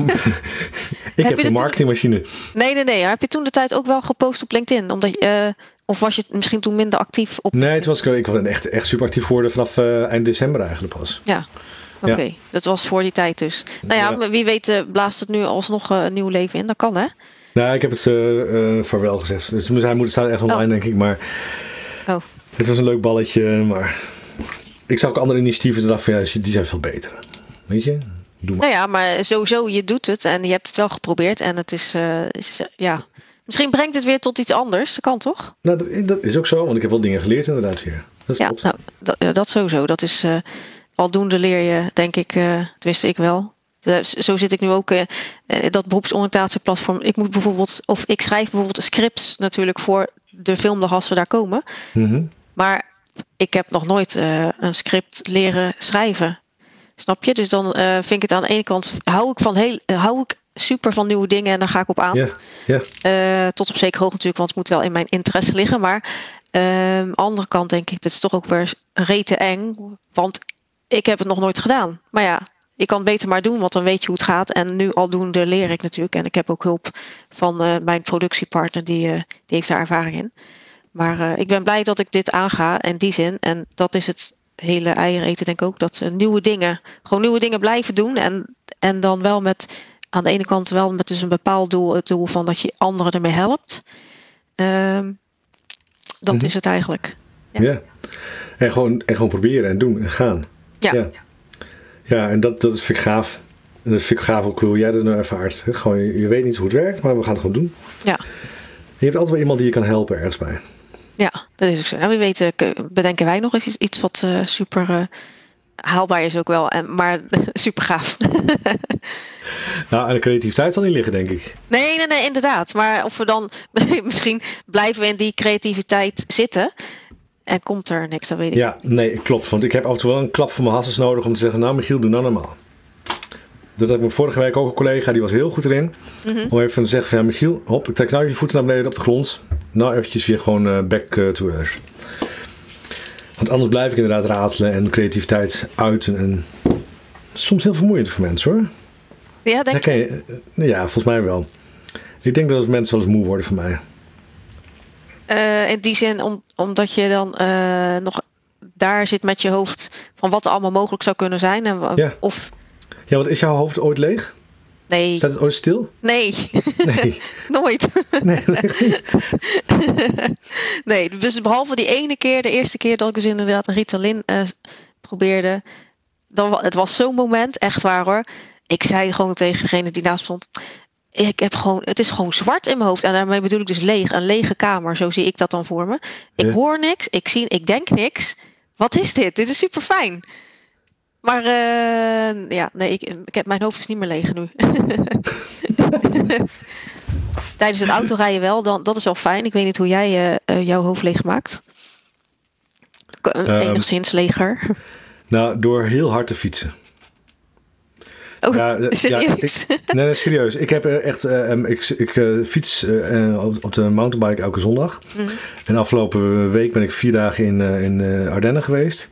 [SPEAKER 1] ik heb
[SPEAKER 2] dit
[SPEAKER 1] een
[SPEAKER 2] toen-
[SPEAKER 1] marketingmachine.
[SPEAKER 2] Nee, nee, nee. Heb je toen de tijd ook wel gepost op LinkedIn? Omdat je, eh, of was je misschien toen minder actief op?
[SPEAKER 1] Nee, het was, ik was echt, echt super actief geworden vanaf eh, eind december eigenlijk pas.
[SPEAKER 2] Ja. Oké, dat was voor die tijd dus. Nou ja, wie weet eh, blaast het nu alsnog een nieuw leven in. Dat kan hè?
[SPEAKER 1] Nou, ik heb het eh vaarwel gezegd. Dus hij moet staan echt online,
[SPEAKER 2] Oh.
[SPEAKER 1] denk ik. Maar
[SPEAKER 2] Oh.
[SPEAKER 1] het was een leuk balletje. Maar ik zag ook andere initiatieven. en dacht van ja, die zijn veel beter. Weet je? Doe maar.
[SPEAKER 2] Nou ja, maar sowieso, je doet het en je hebt het wel geprobeerd. En het is, eh, is eh, ja. Misschien brengt het weer tot iets anders. Dat kan toch?
[SPEAKER 1] Nou, dat, dat is ook zo. Want ik heb wel dingen geleerd inderdaad hier. Dat
[SPEAKER 2] Ja, nou, dat, dat sowieso. Dat is eh, aldoende leer je, denk ik, eh tenminste ik wel. Zo zit ik nu ook, dat beroepsoriëntatieplatform. Ik moet bijvoorbeeld, of ik schrijf bijvoorbeeld scripts natuurlijk voor de filmdag als we daar komen.
[SPEAKER 1] Mhm.
[SPEAKER 2] Maar ik heb nog nooit eh, een script leren schrijven. Snap je? Dus dan eh, vind ik het aan de ene kant, hou ik, van heel, eh, hou ik super van nieuwe dingen en daar ga ik op aan. Eh, tot op zekere hoogte natuurlijk, want het moet wel in mijn interesse liggen. Maar aan de andere kant denk ik, dat is toch ook weer rete eng. Want ik heb het nog nooit gedaan. Maar ja, ik kan het beter maar doen, want dan weet je hoe het gaat. En nu aldoende leer ik natuurlijk. En ik heb ook hulp van eh, mijn productiepartner, die, eh, die heeft daar ervaring in. Maar eh, ik ben blij dat ik dit aanga in die zin. En dat is het hele eieren eten denk ik ook. Dat ze nieuwe dingen, gewoon nieuwe dingen blijven doen. En, en dan wel met, aan de ene kant wel met dus een bepaald doel. Het doel van dat je anderen ermee helpt. Ehm, dat
[SPEAKER 1] Mhm.
[SPEAKER 2] is het eigenlijk.
[SPEAKER 1] Ja. En, gewoon, en gewoon proberen en doen en gaan.
[SPEAKER 2] Ja.
[SPEAKER 1] Ja, ja en dat, dat vind ik gaaf. En dat vind ik gaaf ook hoe jij dat nou ervaart. hè. Gewoon, je, je weet niet hoe het werkt, maar we gaan het gewoon doen.
[SPEAKER 2] Ja.
[SPEAKER 1] Je hebt altijd wel iemand die je kan helpen ergens bij.
[SPEAKER 2] Ja, dat is ook zo. Nou, wie weet k- bedenken wij nog eens iets, iets wat eh, super eh, haalbaar is ook wel. En, maar super gaaf.
[SPEAKER 1] Nou, en de creativiteit zal niet liggen, denk ik.
[SPEAKER 2] nee, nee, nee, inderdaad. Maar of we dan misschien blijven we in die creativiteit zitten. En komt er niks, dat weet ik.
[SPEAKER 1] Ja, nee, klopt. Want ik heb af en toe wel een klap voor mijn hasses nodig om te zeggen... Nou, Michiel, doe nou normaal. Dat had ik me vorige week ook een collega, die was heel goed erin.
[SPEAKER 2] Mhm.
[SPEAKER 1] Om even te zeggen van, ja, Michiel, hop, ik trek nou je voeten naar beneden op de grond. Nou, eventjes weer gewoon eh, back eh, to earth. Want anders blijf ik inderdaad ratelen en creativiteit uiten. En soms heel vermoeiend voor mensen, hoor.
[SPEAKER 2] Ja, denk
[SPEAKER 1] je? Eh, Ja, volgens mij wel. Ik denk dat mensen wel eens moe worden van mij.
[SPEAKER 2] Eh, in die zin, om, omdat je dan eh, nog daar zit met je hoofd van wat er allemaal mogelijk zou kunnen zijn. En,
[SPEAKER 1] Ja.
[SPEAKER 2] Of
[SPEAKER 1] Ja, want is jouw hoofd ooit leeg?
[SPEAKER 2] nee,
[SPEAKER 1] Staat het ooit stil?
[SPEAKER 2] nee,
[SPEAKER 1] Nee,
[SPEAKER 2] nooit.
[SPEAKER 1] nee, echt niet.
[SPEAKER 2] nee, dus behalve die ene keer, de eerste keer dat ik dus inderdaad een Ritalin eh, probeerde. Dan, het was zo'n moment, echt waar hoor. Ik zei gewoon tegen degene die naast stond. Ik heb gewoon, het is gewoon zwart in mijn hoofd. En daarmee bedoel ik dus leeg. Een lege kamer, zo zie ik dat dan voor me. Ik
[SPEAKER 1] Ja.
[SPEAKER 2] hoor niks, ik zie, ik denk niks. Wat is dit? Dit is super fijn. Maar eh, ja, nee, ik, ik heb, mijn hoofd is niet meer leeg nu. Tijdens het autorijden wel, dan, dat is wel fijn. Ik weet niet hoe jij eh, jouw hoofd leeg maakt. Eh,
[SPEAKER 1] Ehm.
[SPEAKER 2] enigszins leger.
[SPEAKER 1] Nou, door heel hard te fietsen.
[SPEAKER 2] Oh,
[SPEAKER 1] Ja, eh, ja,
[SPEAKER 2] serieus?
[SPEAKER 1] Nee, serieus. Ik heb eh, echt, eh, em, ik, ik fiets op, op de mountainbike elke zondag.
[SPEAKER 2] Mhm.
[SPEAKER 1] En afgelopen week ben ik vier dagen in, in Ardennen geweest.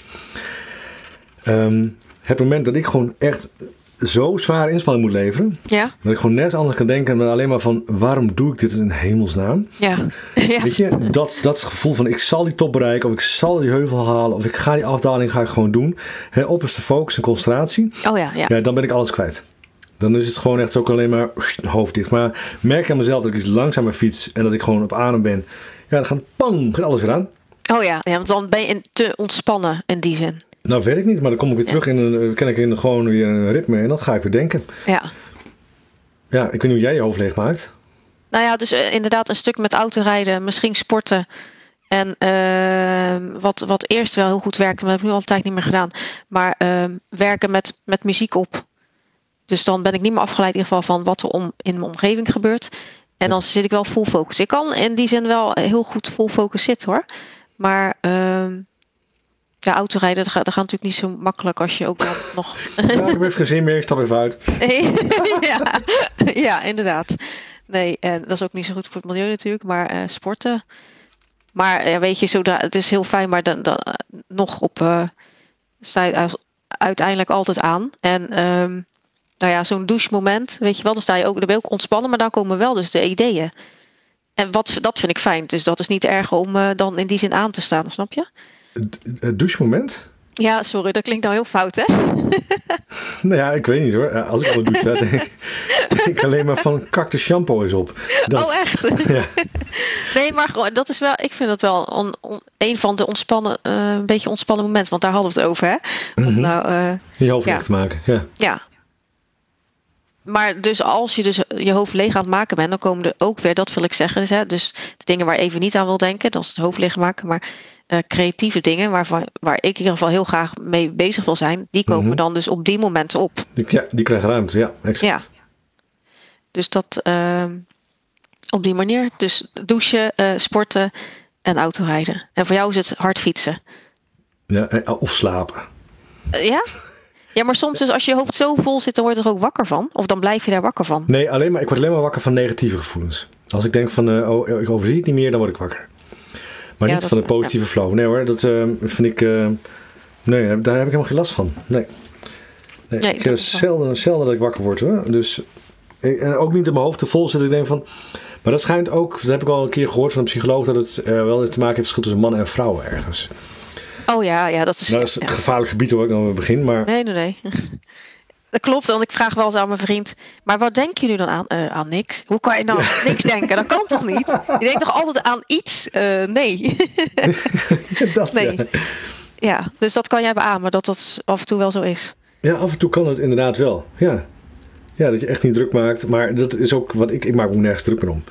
[SPEAKER 1] Ehm, het moment dat ik gewoon echt zo zwaar inspanning moet leveren,
[SPEAKER 2] Ja,
[SPEAKER 1] dat ik gewoon nergens anders kan denken dan alleen maar van waarom doe ik dit in hemelsnaam?
[SPEAKER 2] ja. ja.
[SPEAKER 1] Weet je, dat, dat gevoel van ik zal die top bereiken of ik zal die heuvel halen of ik ga die afdaling ga ik gewoon doen. Hè, opperste focus en concentratie.
[SPEAKER 2] Oh ja, ja.
[SPEAKER 1] Ja, dan ben ik alles kwijt. Dan is het gewoon echt ook alleen maar hoofd dicht. Maar merk aan mezelf dat ik iets langzamer fiets en dat ik gewoon op adem ben. Ja, dan gaat pang, gaat alles weer aan.
[SPEAKER 2] Oh ja, ja, want dan ben je te ontspannen in die zin.
[SPEAKER 1] Nou weet ik niet, maar dan kom ik weer terug in een, eh, ken ik in gewoon weer een ritme en dan ga ik weer denken.
[SPEAKER 2] Ja.
[SPEAKER 1] Ja, ik weet niet hoe jij je hoofd leeg maakt.
[SPEAKER 2] Nou ja, dus eh, inderdaad een stuk met autorijden, misschien sporten. En ehm, wat, wat eerst wel heel goed werkte, maar dat heb ik nu al een tijd niet meer gedaan. Maar ehm, werken met, met muziek op. Dus dan ben ik niet meer afgeleid in ieder geval van wat er om, in mijn omgeving gebeurt. En dan zit ik wel full focus. Ik kan in die zin wel heel goed full focus zitten hoor. Maar ehm, ja, autorijden, dat gaat, dat gaat natuurlijk niet zo makkelijk als je ook dan nog
[SPEAKER 1] Ja, ik heb even geen zin meer, ik stap even uit.
[SPEAKER 2] Ja, ja, inderdaad. Nee, en dat is ook niet zo goed voor het milieu natuurlijk, maar eh, sporten. Maar ja, weet je, zodra, het is heel fijn, maar dan, dan eh, nog op eh sta je uiteindelijk altijd aan. En ehm, nou ja, zo'n douchemoment, weet je wel, dan sta je ook, dan ben je ook ontspannen, maar dan komen wel dus de ideeën. En wat, dat vind ik fijn. Dus dat is niet erg om eh, dan in die zin aan te staan, snap je?
[SPEAKER 1] Het, douchemoment?
[SPEAKER 2] Ja, sorry, dat klinkt nou heel fout, hè?
[SPEAKER 1] Nou ja, ik weet niet hoor. Als ik op de douche sta, denk ik, denk ik alleen maar van kak de shampoo is op. Dat,
[SPEAKER 2] Oh, echt?
[SPEAKER 1] Ja.
[SPEAKER 2] Nee, maar gewoon, dat is wel, ik vind dat wel on- on- een van de ontspannen, eh, een beetje ontspannen momenten. Want daar hadden we het over, hè? Om
[SPEAKER 1] Mhm.
[SPEAKER 2] nou, eh,
[SPEAKER 1] Je hoofd
[SPEAKER 2] Ja.
[SPEAKER 1] te maken. Ja.
[SPEAKER 2] ja. Maar dus als je dus je hoofd leeg aan het maken bent, dan komen er ook weer, dat wil ik zeggen. Dus, hè, dus de dingen waar je even niet aan wil denken, dat is het hoofd leeg maken. Maar eh, creatieve dingen, waarvan, waar ik in ieder geval heel graag mee bezig wil zijn, die komen
[SPEAKER 1] Mhm.
[SPEAKER 2] dan dus op die momenten op.
[SPEAKER 1] Die, ja, die krijgen ruimte. Ja, exact.
[SPEAKER 2] Ja. Dus dat ehm, op die manier. Dus douchen, eh, sporten en autorijden. En voor jou is het hard fietsen.
[SPEAKER 1] Ja, eh, of slapen.
[SPEAKER 2] Ja? Ja, maar soms dus als je hoofd zo vol zit, dan word je er ook wakker van. Of dan blijf je daar wakker van.
[SPEAKER 1] Nee, alleen maar, ik word alleen maar wakker van negatieve gevoelens. Als ik denk van, eh, oh, ik overzie het niet meer, dan word ik wakker. Maar
[SPEAKER 2] Ja,
[SPEAKER 1] niet van de
[SPEAKER 2] ja.
[SPEAKER 1] positieve flow. Nee hoor, dat eh, vind ik... eh, nee, daar heb ik helemaal geen last van. Nee. Nee,
[SPEAKER 2] Nee,
[SPEAKER 1] ik, zelden, zelden dat ik wakker word hoor. Dus En ook niet in mijn hoofd te vol zit. Ik denk van. Maar dat schijnt ook, dat heb ik al een keer gehoord van een psycholoog, dat het wel te maken heeft verschil tussen mannen en vrouwen ergens.
[SPEAKER 2] Oh ja, ja dat is.
[SPEAKER 1] Nou, dat is
[SPEAKER 2] ja.
[SPEAKER 1] een gevaarlijk gebied waar ik dan weer begin. Maar...
[SPEAKER 2] Nee, nee, nee. Dat klopt, want ik vraag wel eens aan mijn vriend. Maar wat denk je nu dan aan? Uh, aan niks. Hoe kan je nou aan niks denken? Dat kan toch niet? Je denkt toch altijd aan iets? Uh, nee.
[SPEAKER 1] dat,
[SPEAKER 2] nee.
[SPEAKER 1] Ja.
[SPEAKER 2] ja, dus dat kan jij beamen, dat dat af en toe wel zo is.
[SPEAKER 1] Ja, af en toe kan het inderdaad wel. Ja. Ja, dat je echt niet druk maakt. Maar dat is ook wat ik... Ik maak me nergens druk meer om.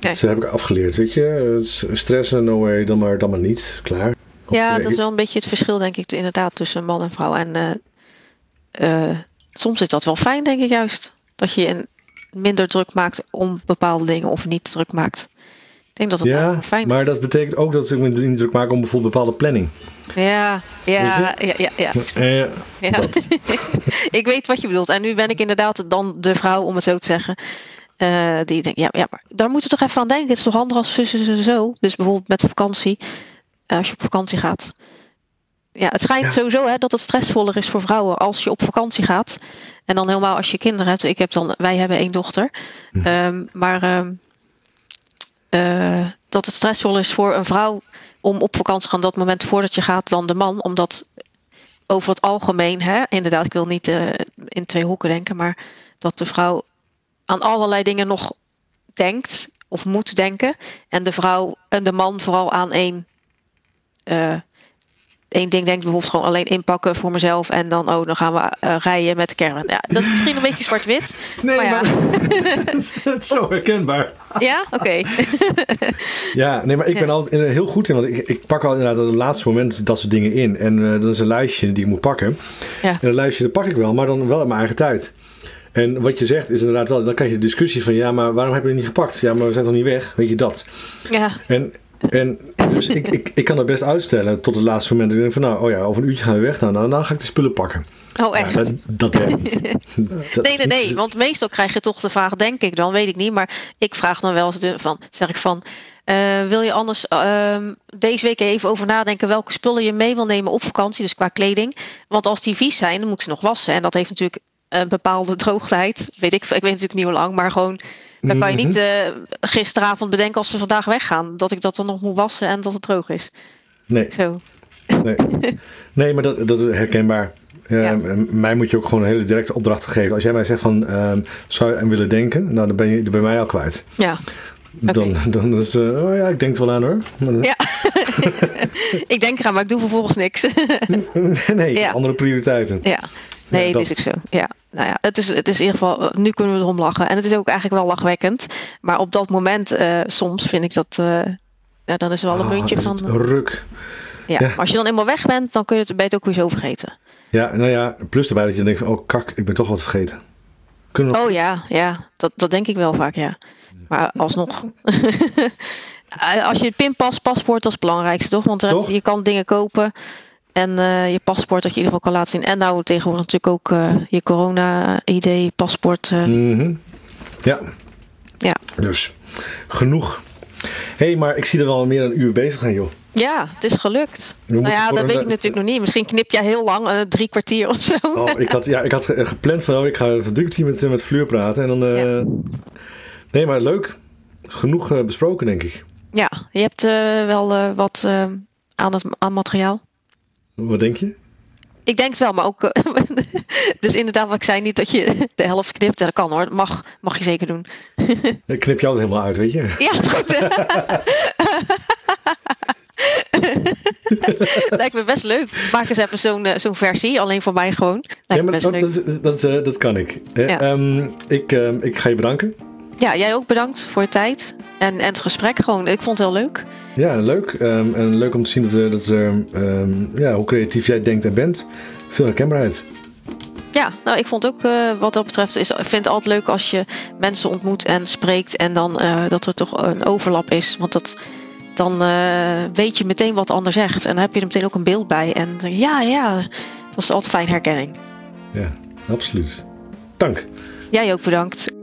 [SPEAKER 2] Nee.
[SPEAKER 1] Dat heb ik afgeleerd, weet je. Stressen, no way, dan maar, dan maar niet. Klaar.
[SPEAKER 2] Ja, dat is wel een beetje het verschil, denk ik, inderdaad, tussen man en vrouw. En uh, uh, soms is dat wel fijn, denk ik juist. Dat je in minder druk maakt om bepaalde dingen of niet druk maakt. Ik denk dat dat
[SPEAKER 1] ja,
[SPEAKER 2] wel fijn is.
[SPEAKER 1] maar dat betekent ook dat ik me niet druk maak om bijvoorbeeld bepaalde planning.
[SPEAKER 2] Ja, ja, ja, ja. ja. Ja. ik weet wat je bedoelt. En nu ben ik inderdaad dan de vrouw, om het zo te zeggen. Uh, die denkt, ja, ja, maar daar moeten we toch even aan denken. Het is toch handig als zussen zo. Dus bijvoorbeeld met vakantie. Als je op vakantie gaat. Ja, het schijnt ja. sowieso hè, dat het stressvoller is voor vrouwen als je op vakantie gaat. En dan helemaal als je kinderen hebt. Ik heb dan, wij hebben één dochter.
[SPEAKER 1] Hm.
[SPEAKER 2] Um, maar um, uh, dat het stressvol is voor een vrouw om op vakantie te gaan dat moment voordat je gaat dan de man. Omdat over het algemeen, hè, inderdaad, ik wil niet uh, in twee hoeken denken, maar dat de vrouw aan allerlei dingen nog denkt of moet denken. En de vrouw en de man vooral aan één. Uh, één ding denkt bijvoorbeeld gewoon alleen inpakken voor mezelf en dan oh dan gaan we uh, rijden met de caravan. Ja, dat is misschien een beetje zwart-wit.
[SPEAKER 1] Nee,
[SPEAKER 2] maar, ja.
[SPEAKER 1] maar het is zo herkenbaar.
[SPEAKER 2] Ja, oké. Okay.
[SPEAKER 1] ja, nee, maar ik ben ja. altijd heel goed in, want ik, ik pak al inderdaad op het laatste moment dat soort dingen in en uh, dat is een lijstje die ik moet pakken.
[SPEAKER 2] Ja.
[SPEAKER 1] En dat lijstje dat pak ik wel, maar dan wel in mijn eigen tijd. En wat je zegt is inderdaad wel, dan krijg je de discussie van ja, maar waarom heb je het niet gepakt? Ja, maar we zijn toch niet weg? Weet je dat?
[SPEAKER 2] Ja.
[SPEAKER 1] En en dus ik, ik, ik kan dat best uitstellen tot het laatste moment. Ik denk van nou, oh ja, over een uurtje gaan we weg. Nou, dan, dan ga ik de spullen pakken.
[SPEAKER 2] Oh, echt?
[SPEAKER 1] Ja, dat, dat werkt niet.
[SPEAKER 2] Dat, nee, nee, nee. Want meestal krijg je toch de vraag, denk ik dan, weet ik niet. Maar ik vraag dan wel eens van, zeg ik van, uh, wil je anders uh, deze week even over nadenken welke spullen je mee wil nemen op vakantie, dus qua kleding. Want als die vies zijn, dan moet ze nog wassen. En dat heeft natuurlijk een bepaalde droogtijd. Weet ik, ik weet natuurlijk niet hoe lang, maar gewoon dan kan je niet uh, gisteravond bedenken als we vandaag weggaan. Dat ik dat dan nog moet wassen en dat het droog is.
[SPEAKER 1] Nee.
[SPEAKER 2] Zo.
[SPEAKER 1] Nee, nee maar dat, dat is herkenbaar. Uh, ja. Mij moet je ook gewoon een hele directe opdracht geven. Als jij mij zegt van, uh, zou je aan willen denken? Nou, dan ben je bij mij al kwijt.
[SPEAKER 2] Ja.
[SPEAKER 1] Okay. Dan, dan is uh, oh ja, ik denk er wel aan hoor.
[SPEAKER 2] Ja. ik denk eraan, maar ik doe vervolgens niks.
[SPEAKER 1] nee, ja. andere prioriteiten.
[SPEAKER 2] Ja. Nee, ja, dat is ook zo. Ja, nou ja, het is, het is in ieder geval, nu kunnen we erom lachen. En het is ook eigenlijk wel lachwekkend. Maar op dat moment, uh, soms vind ik dat, uh, ja, dan is er wel een
[SPEAKER 1] oh,
[SPEAKER 2] muntje van.
[SPEAKER 1] Ruk.
[SPEAKER 2] Ja, als je dan eenmaal weg bent, dan kun je het beter ook weer zo vergeten.
[SPEAKER 1] Ja, nou ja, plus erbij dat je denkt van, oh kak, ik ben toch wat vergeten.
[SPEAKER 2] Kunnen we... Oh ja, ja, dat, dat denk ik wel vaak, ja. Maar alsnog. als je pinpas, paspoort, dat is het belangrijkste, toch? Want
[SPEAKER 1] toch?
[SPEAKER 2] je kan dingen kopen. En uh, je paspoort dat je in ieder geval kan laten zien. En nou tegenwoordig natuurlijk ook uh, je corona-ID, paspoort. Uh.
[SPEAKER 1] Mm -hmm. Ja.
[SPEAKER 2] Ja.
[SPEAKER 1] Dus genoeg. Hé, hey, maar ik zie er wel meer dan een uur bezig zijn, joh.
[SPEAKER 2] Ja, het is gelukt. Nou ja, dat weet ik natuurlijk nog niet. Misschien knip jij heel lang, uh, drie kwartier of zo.
[SPEAKER 1] Oh, ik had, ja, ik had gepland van, oh, ik ga even drie kwartier met, met Fleur praten. En dan, uh, ja. Nee, maar leuk. Genoeg uh, besproken, denk ik.
[SPEAKER 2] Ja, je hebt wel wat aan, het, aan materiaal.
[SPEAKER 1] Wat denk je?
[SPEAKER 2] Ik denk het wel, maar ook. dus inderdaad, wat ik zei, niet dat je de helft knipt. Dat kan hoor, mag, mag je zeker doen.
[SPEAKER 1] Ik knip jou het helemaal uit, weet je?
[SPEAKER 2] Ja, is goed. Lijkt me best leuk. Maak eens even zo'n zo'n versie, alleen voor mij gewoon. Lijkt
[SPEAKER 1] ja, maar
[SPEAKER 2] best
[SPEAKER 1] dat,
[SPEAKER 2] leuk.
[SPEAKER 1] Dat, dat, dat, kan ik. Ja. Um, ik, um, ik ga je bedanken.
[SPEAKER 2] Ja, jij ook bedankt voor je tijd en, en het gesprek. Gewoon, ik vond het heel leuk.
[SPEAKER 1] Ja, leuk. Um, en leuk om te zien dat, dat um, ja, hoe creatief jij denkt en bent. Veel herkenbaarheid.
[SPEAKER 2] Ja, nou, ik vond ook uh, wat dat betreft, is, ik vind het altijd leuk als je mensen ontmoet en spreekt en dan uh, dat er toch een overlap is. Want dat, dan uh, weet je meteen wat de ander zegt en dan heb je er meteen ook een beeld bij. En ja, ja, dat is altijd fijn herkenning.
[SPEAKER 1] Ja, absoluut. Dank.
[SPEAKER 2] Jij ook bedankt.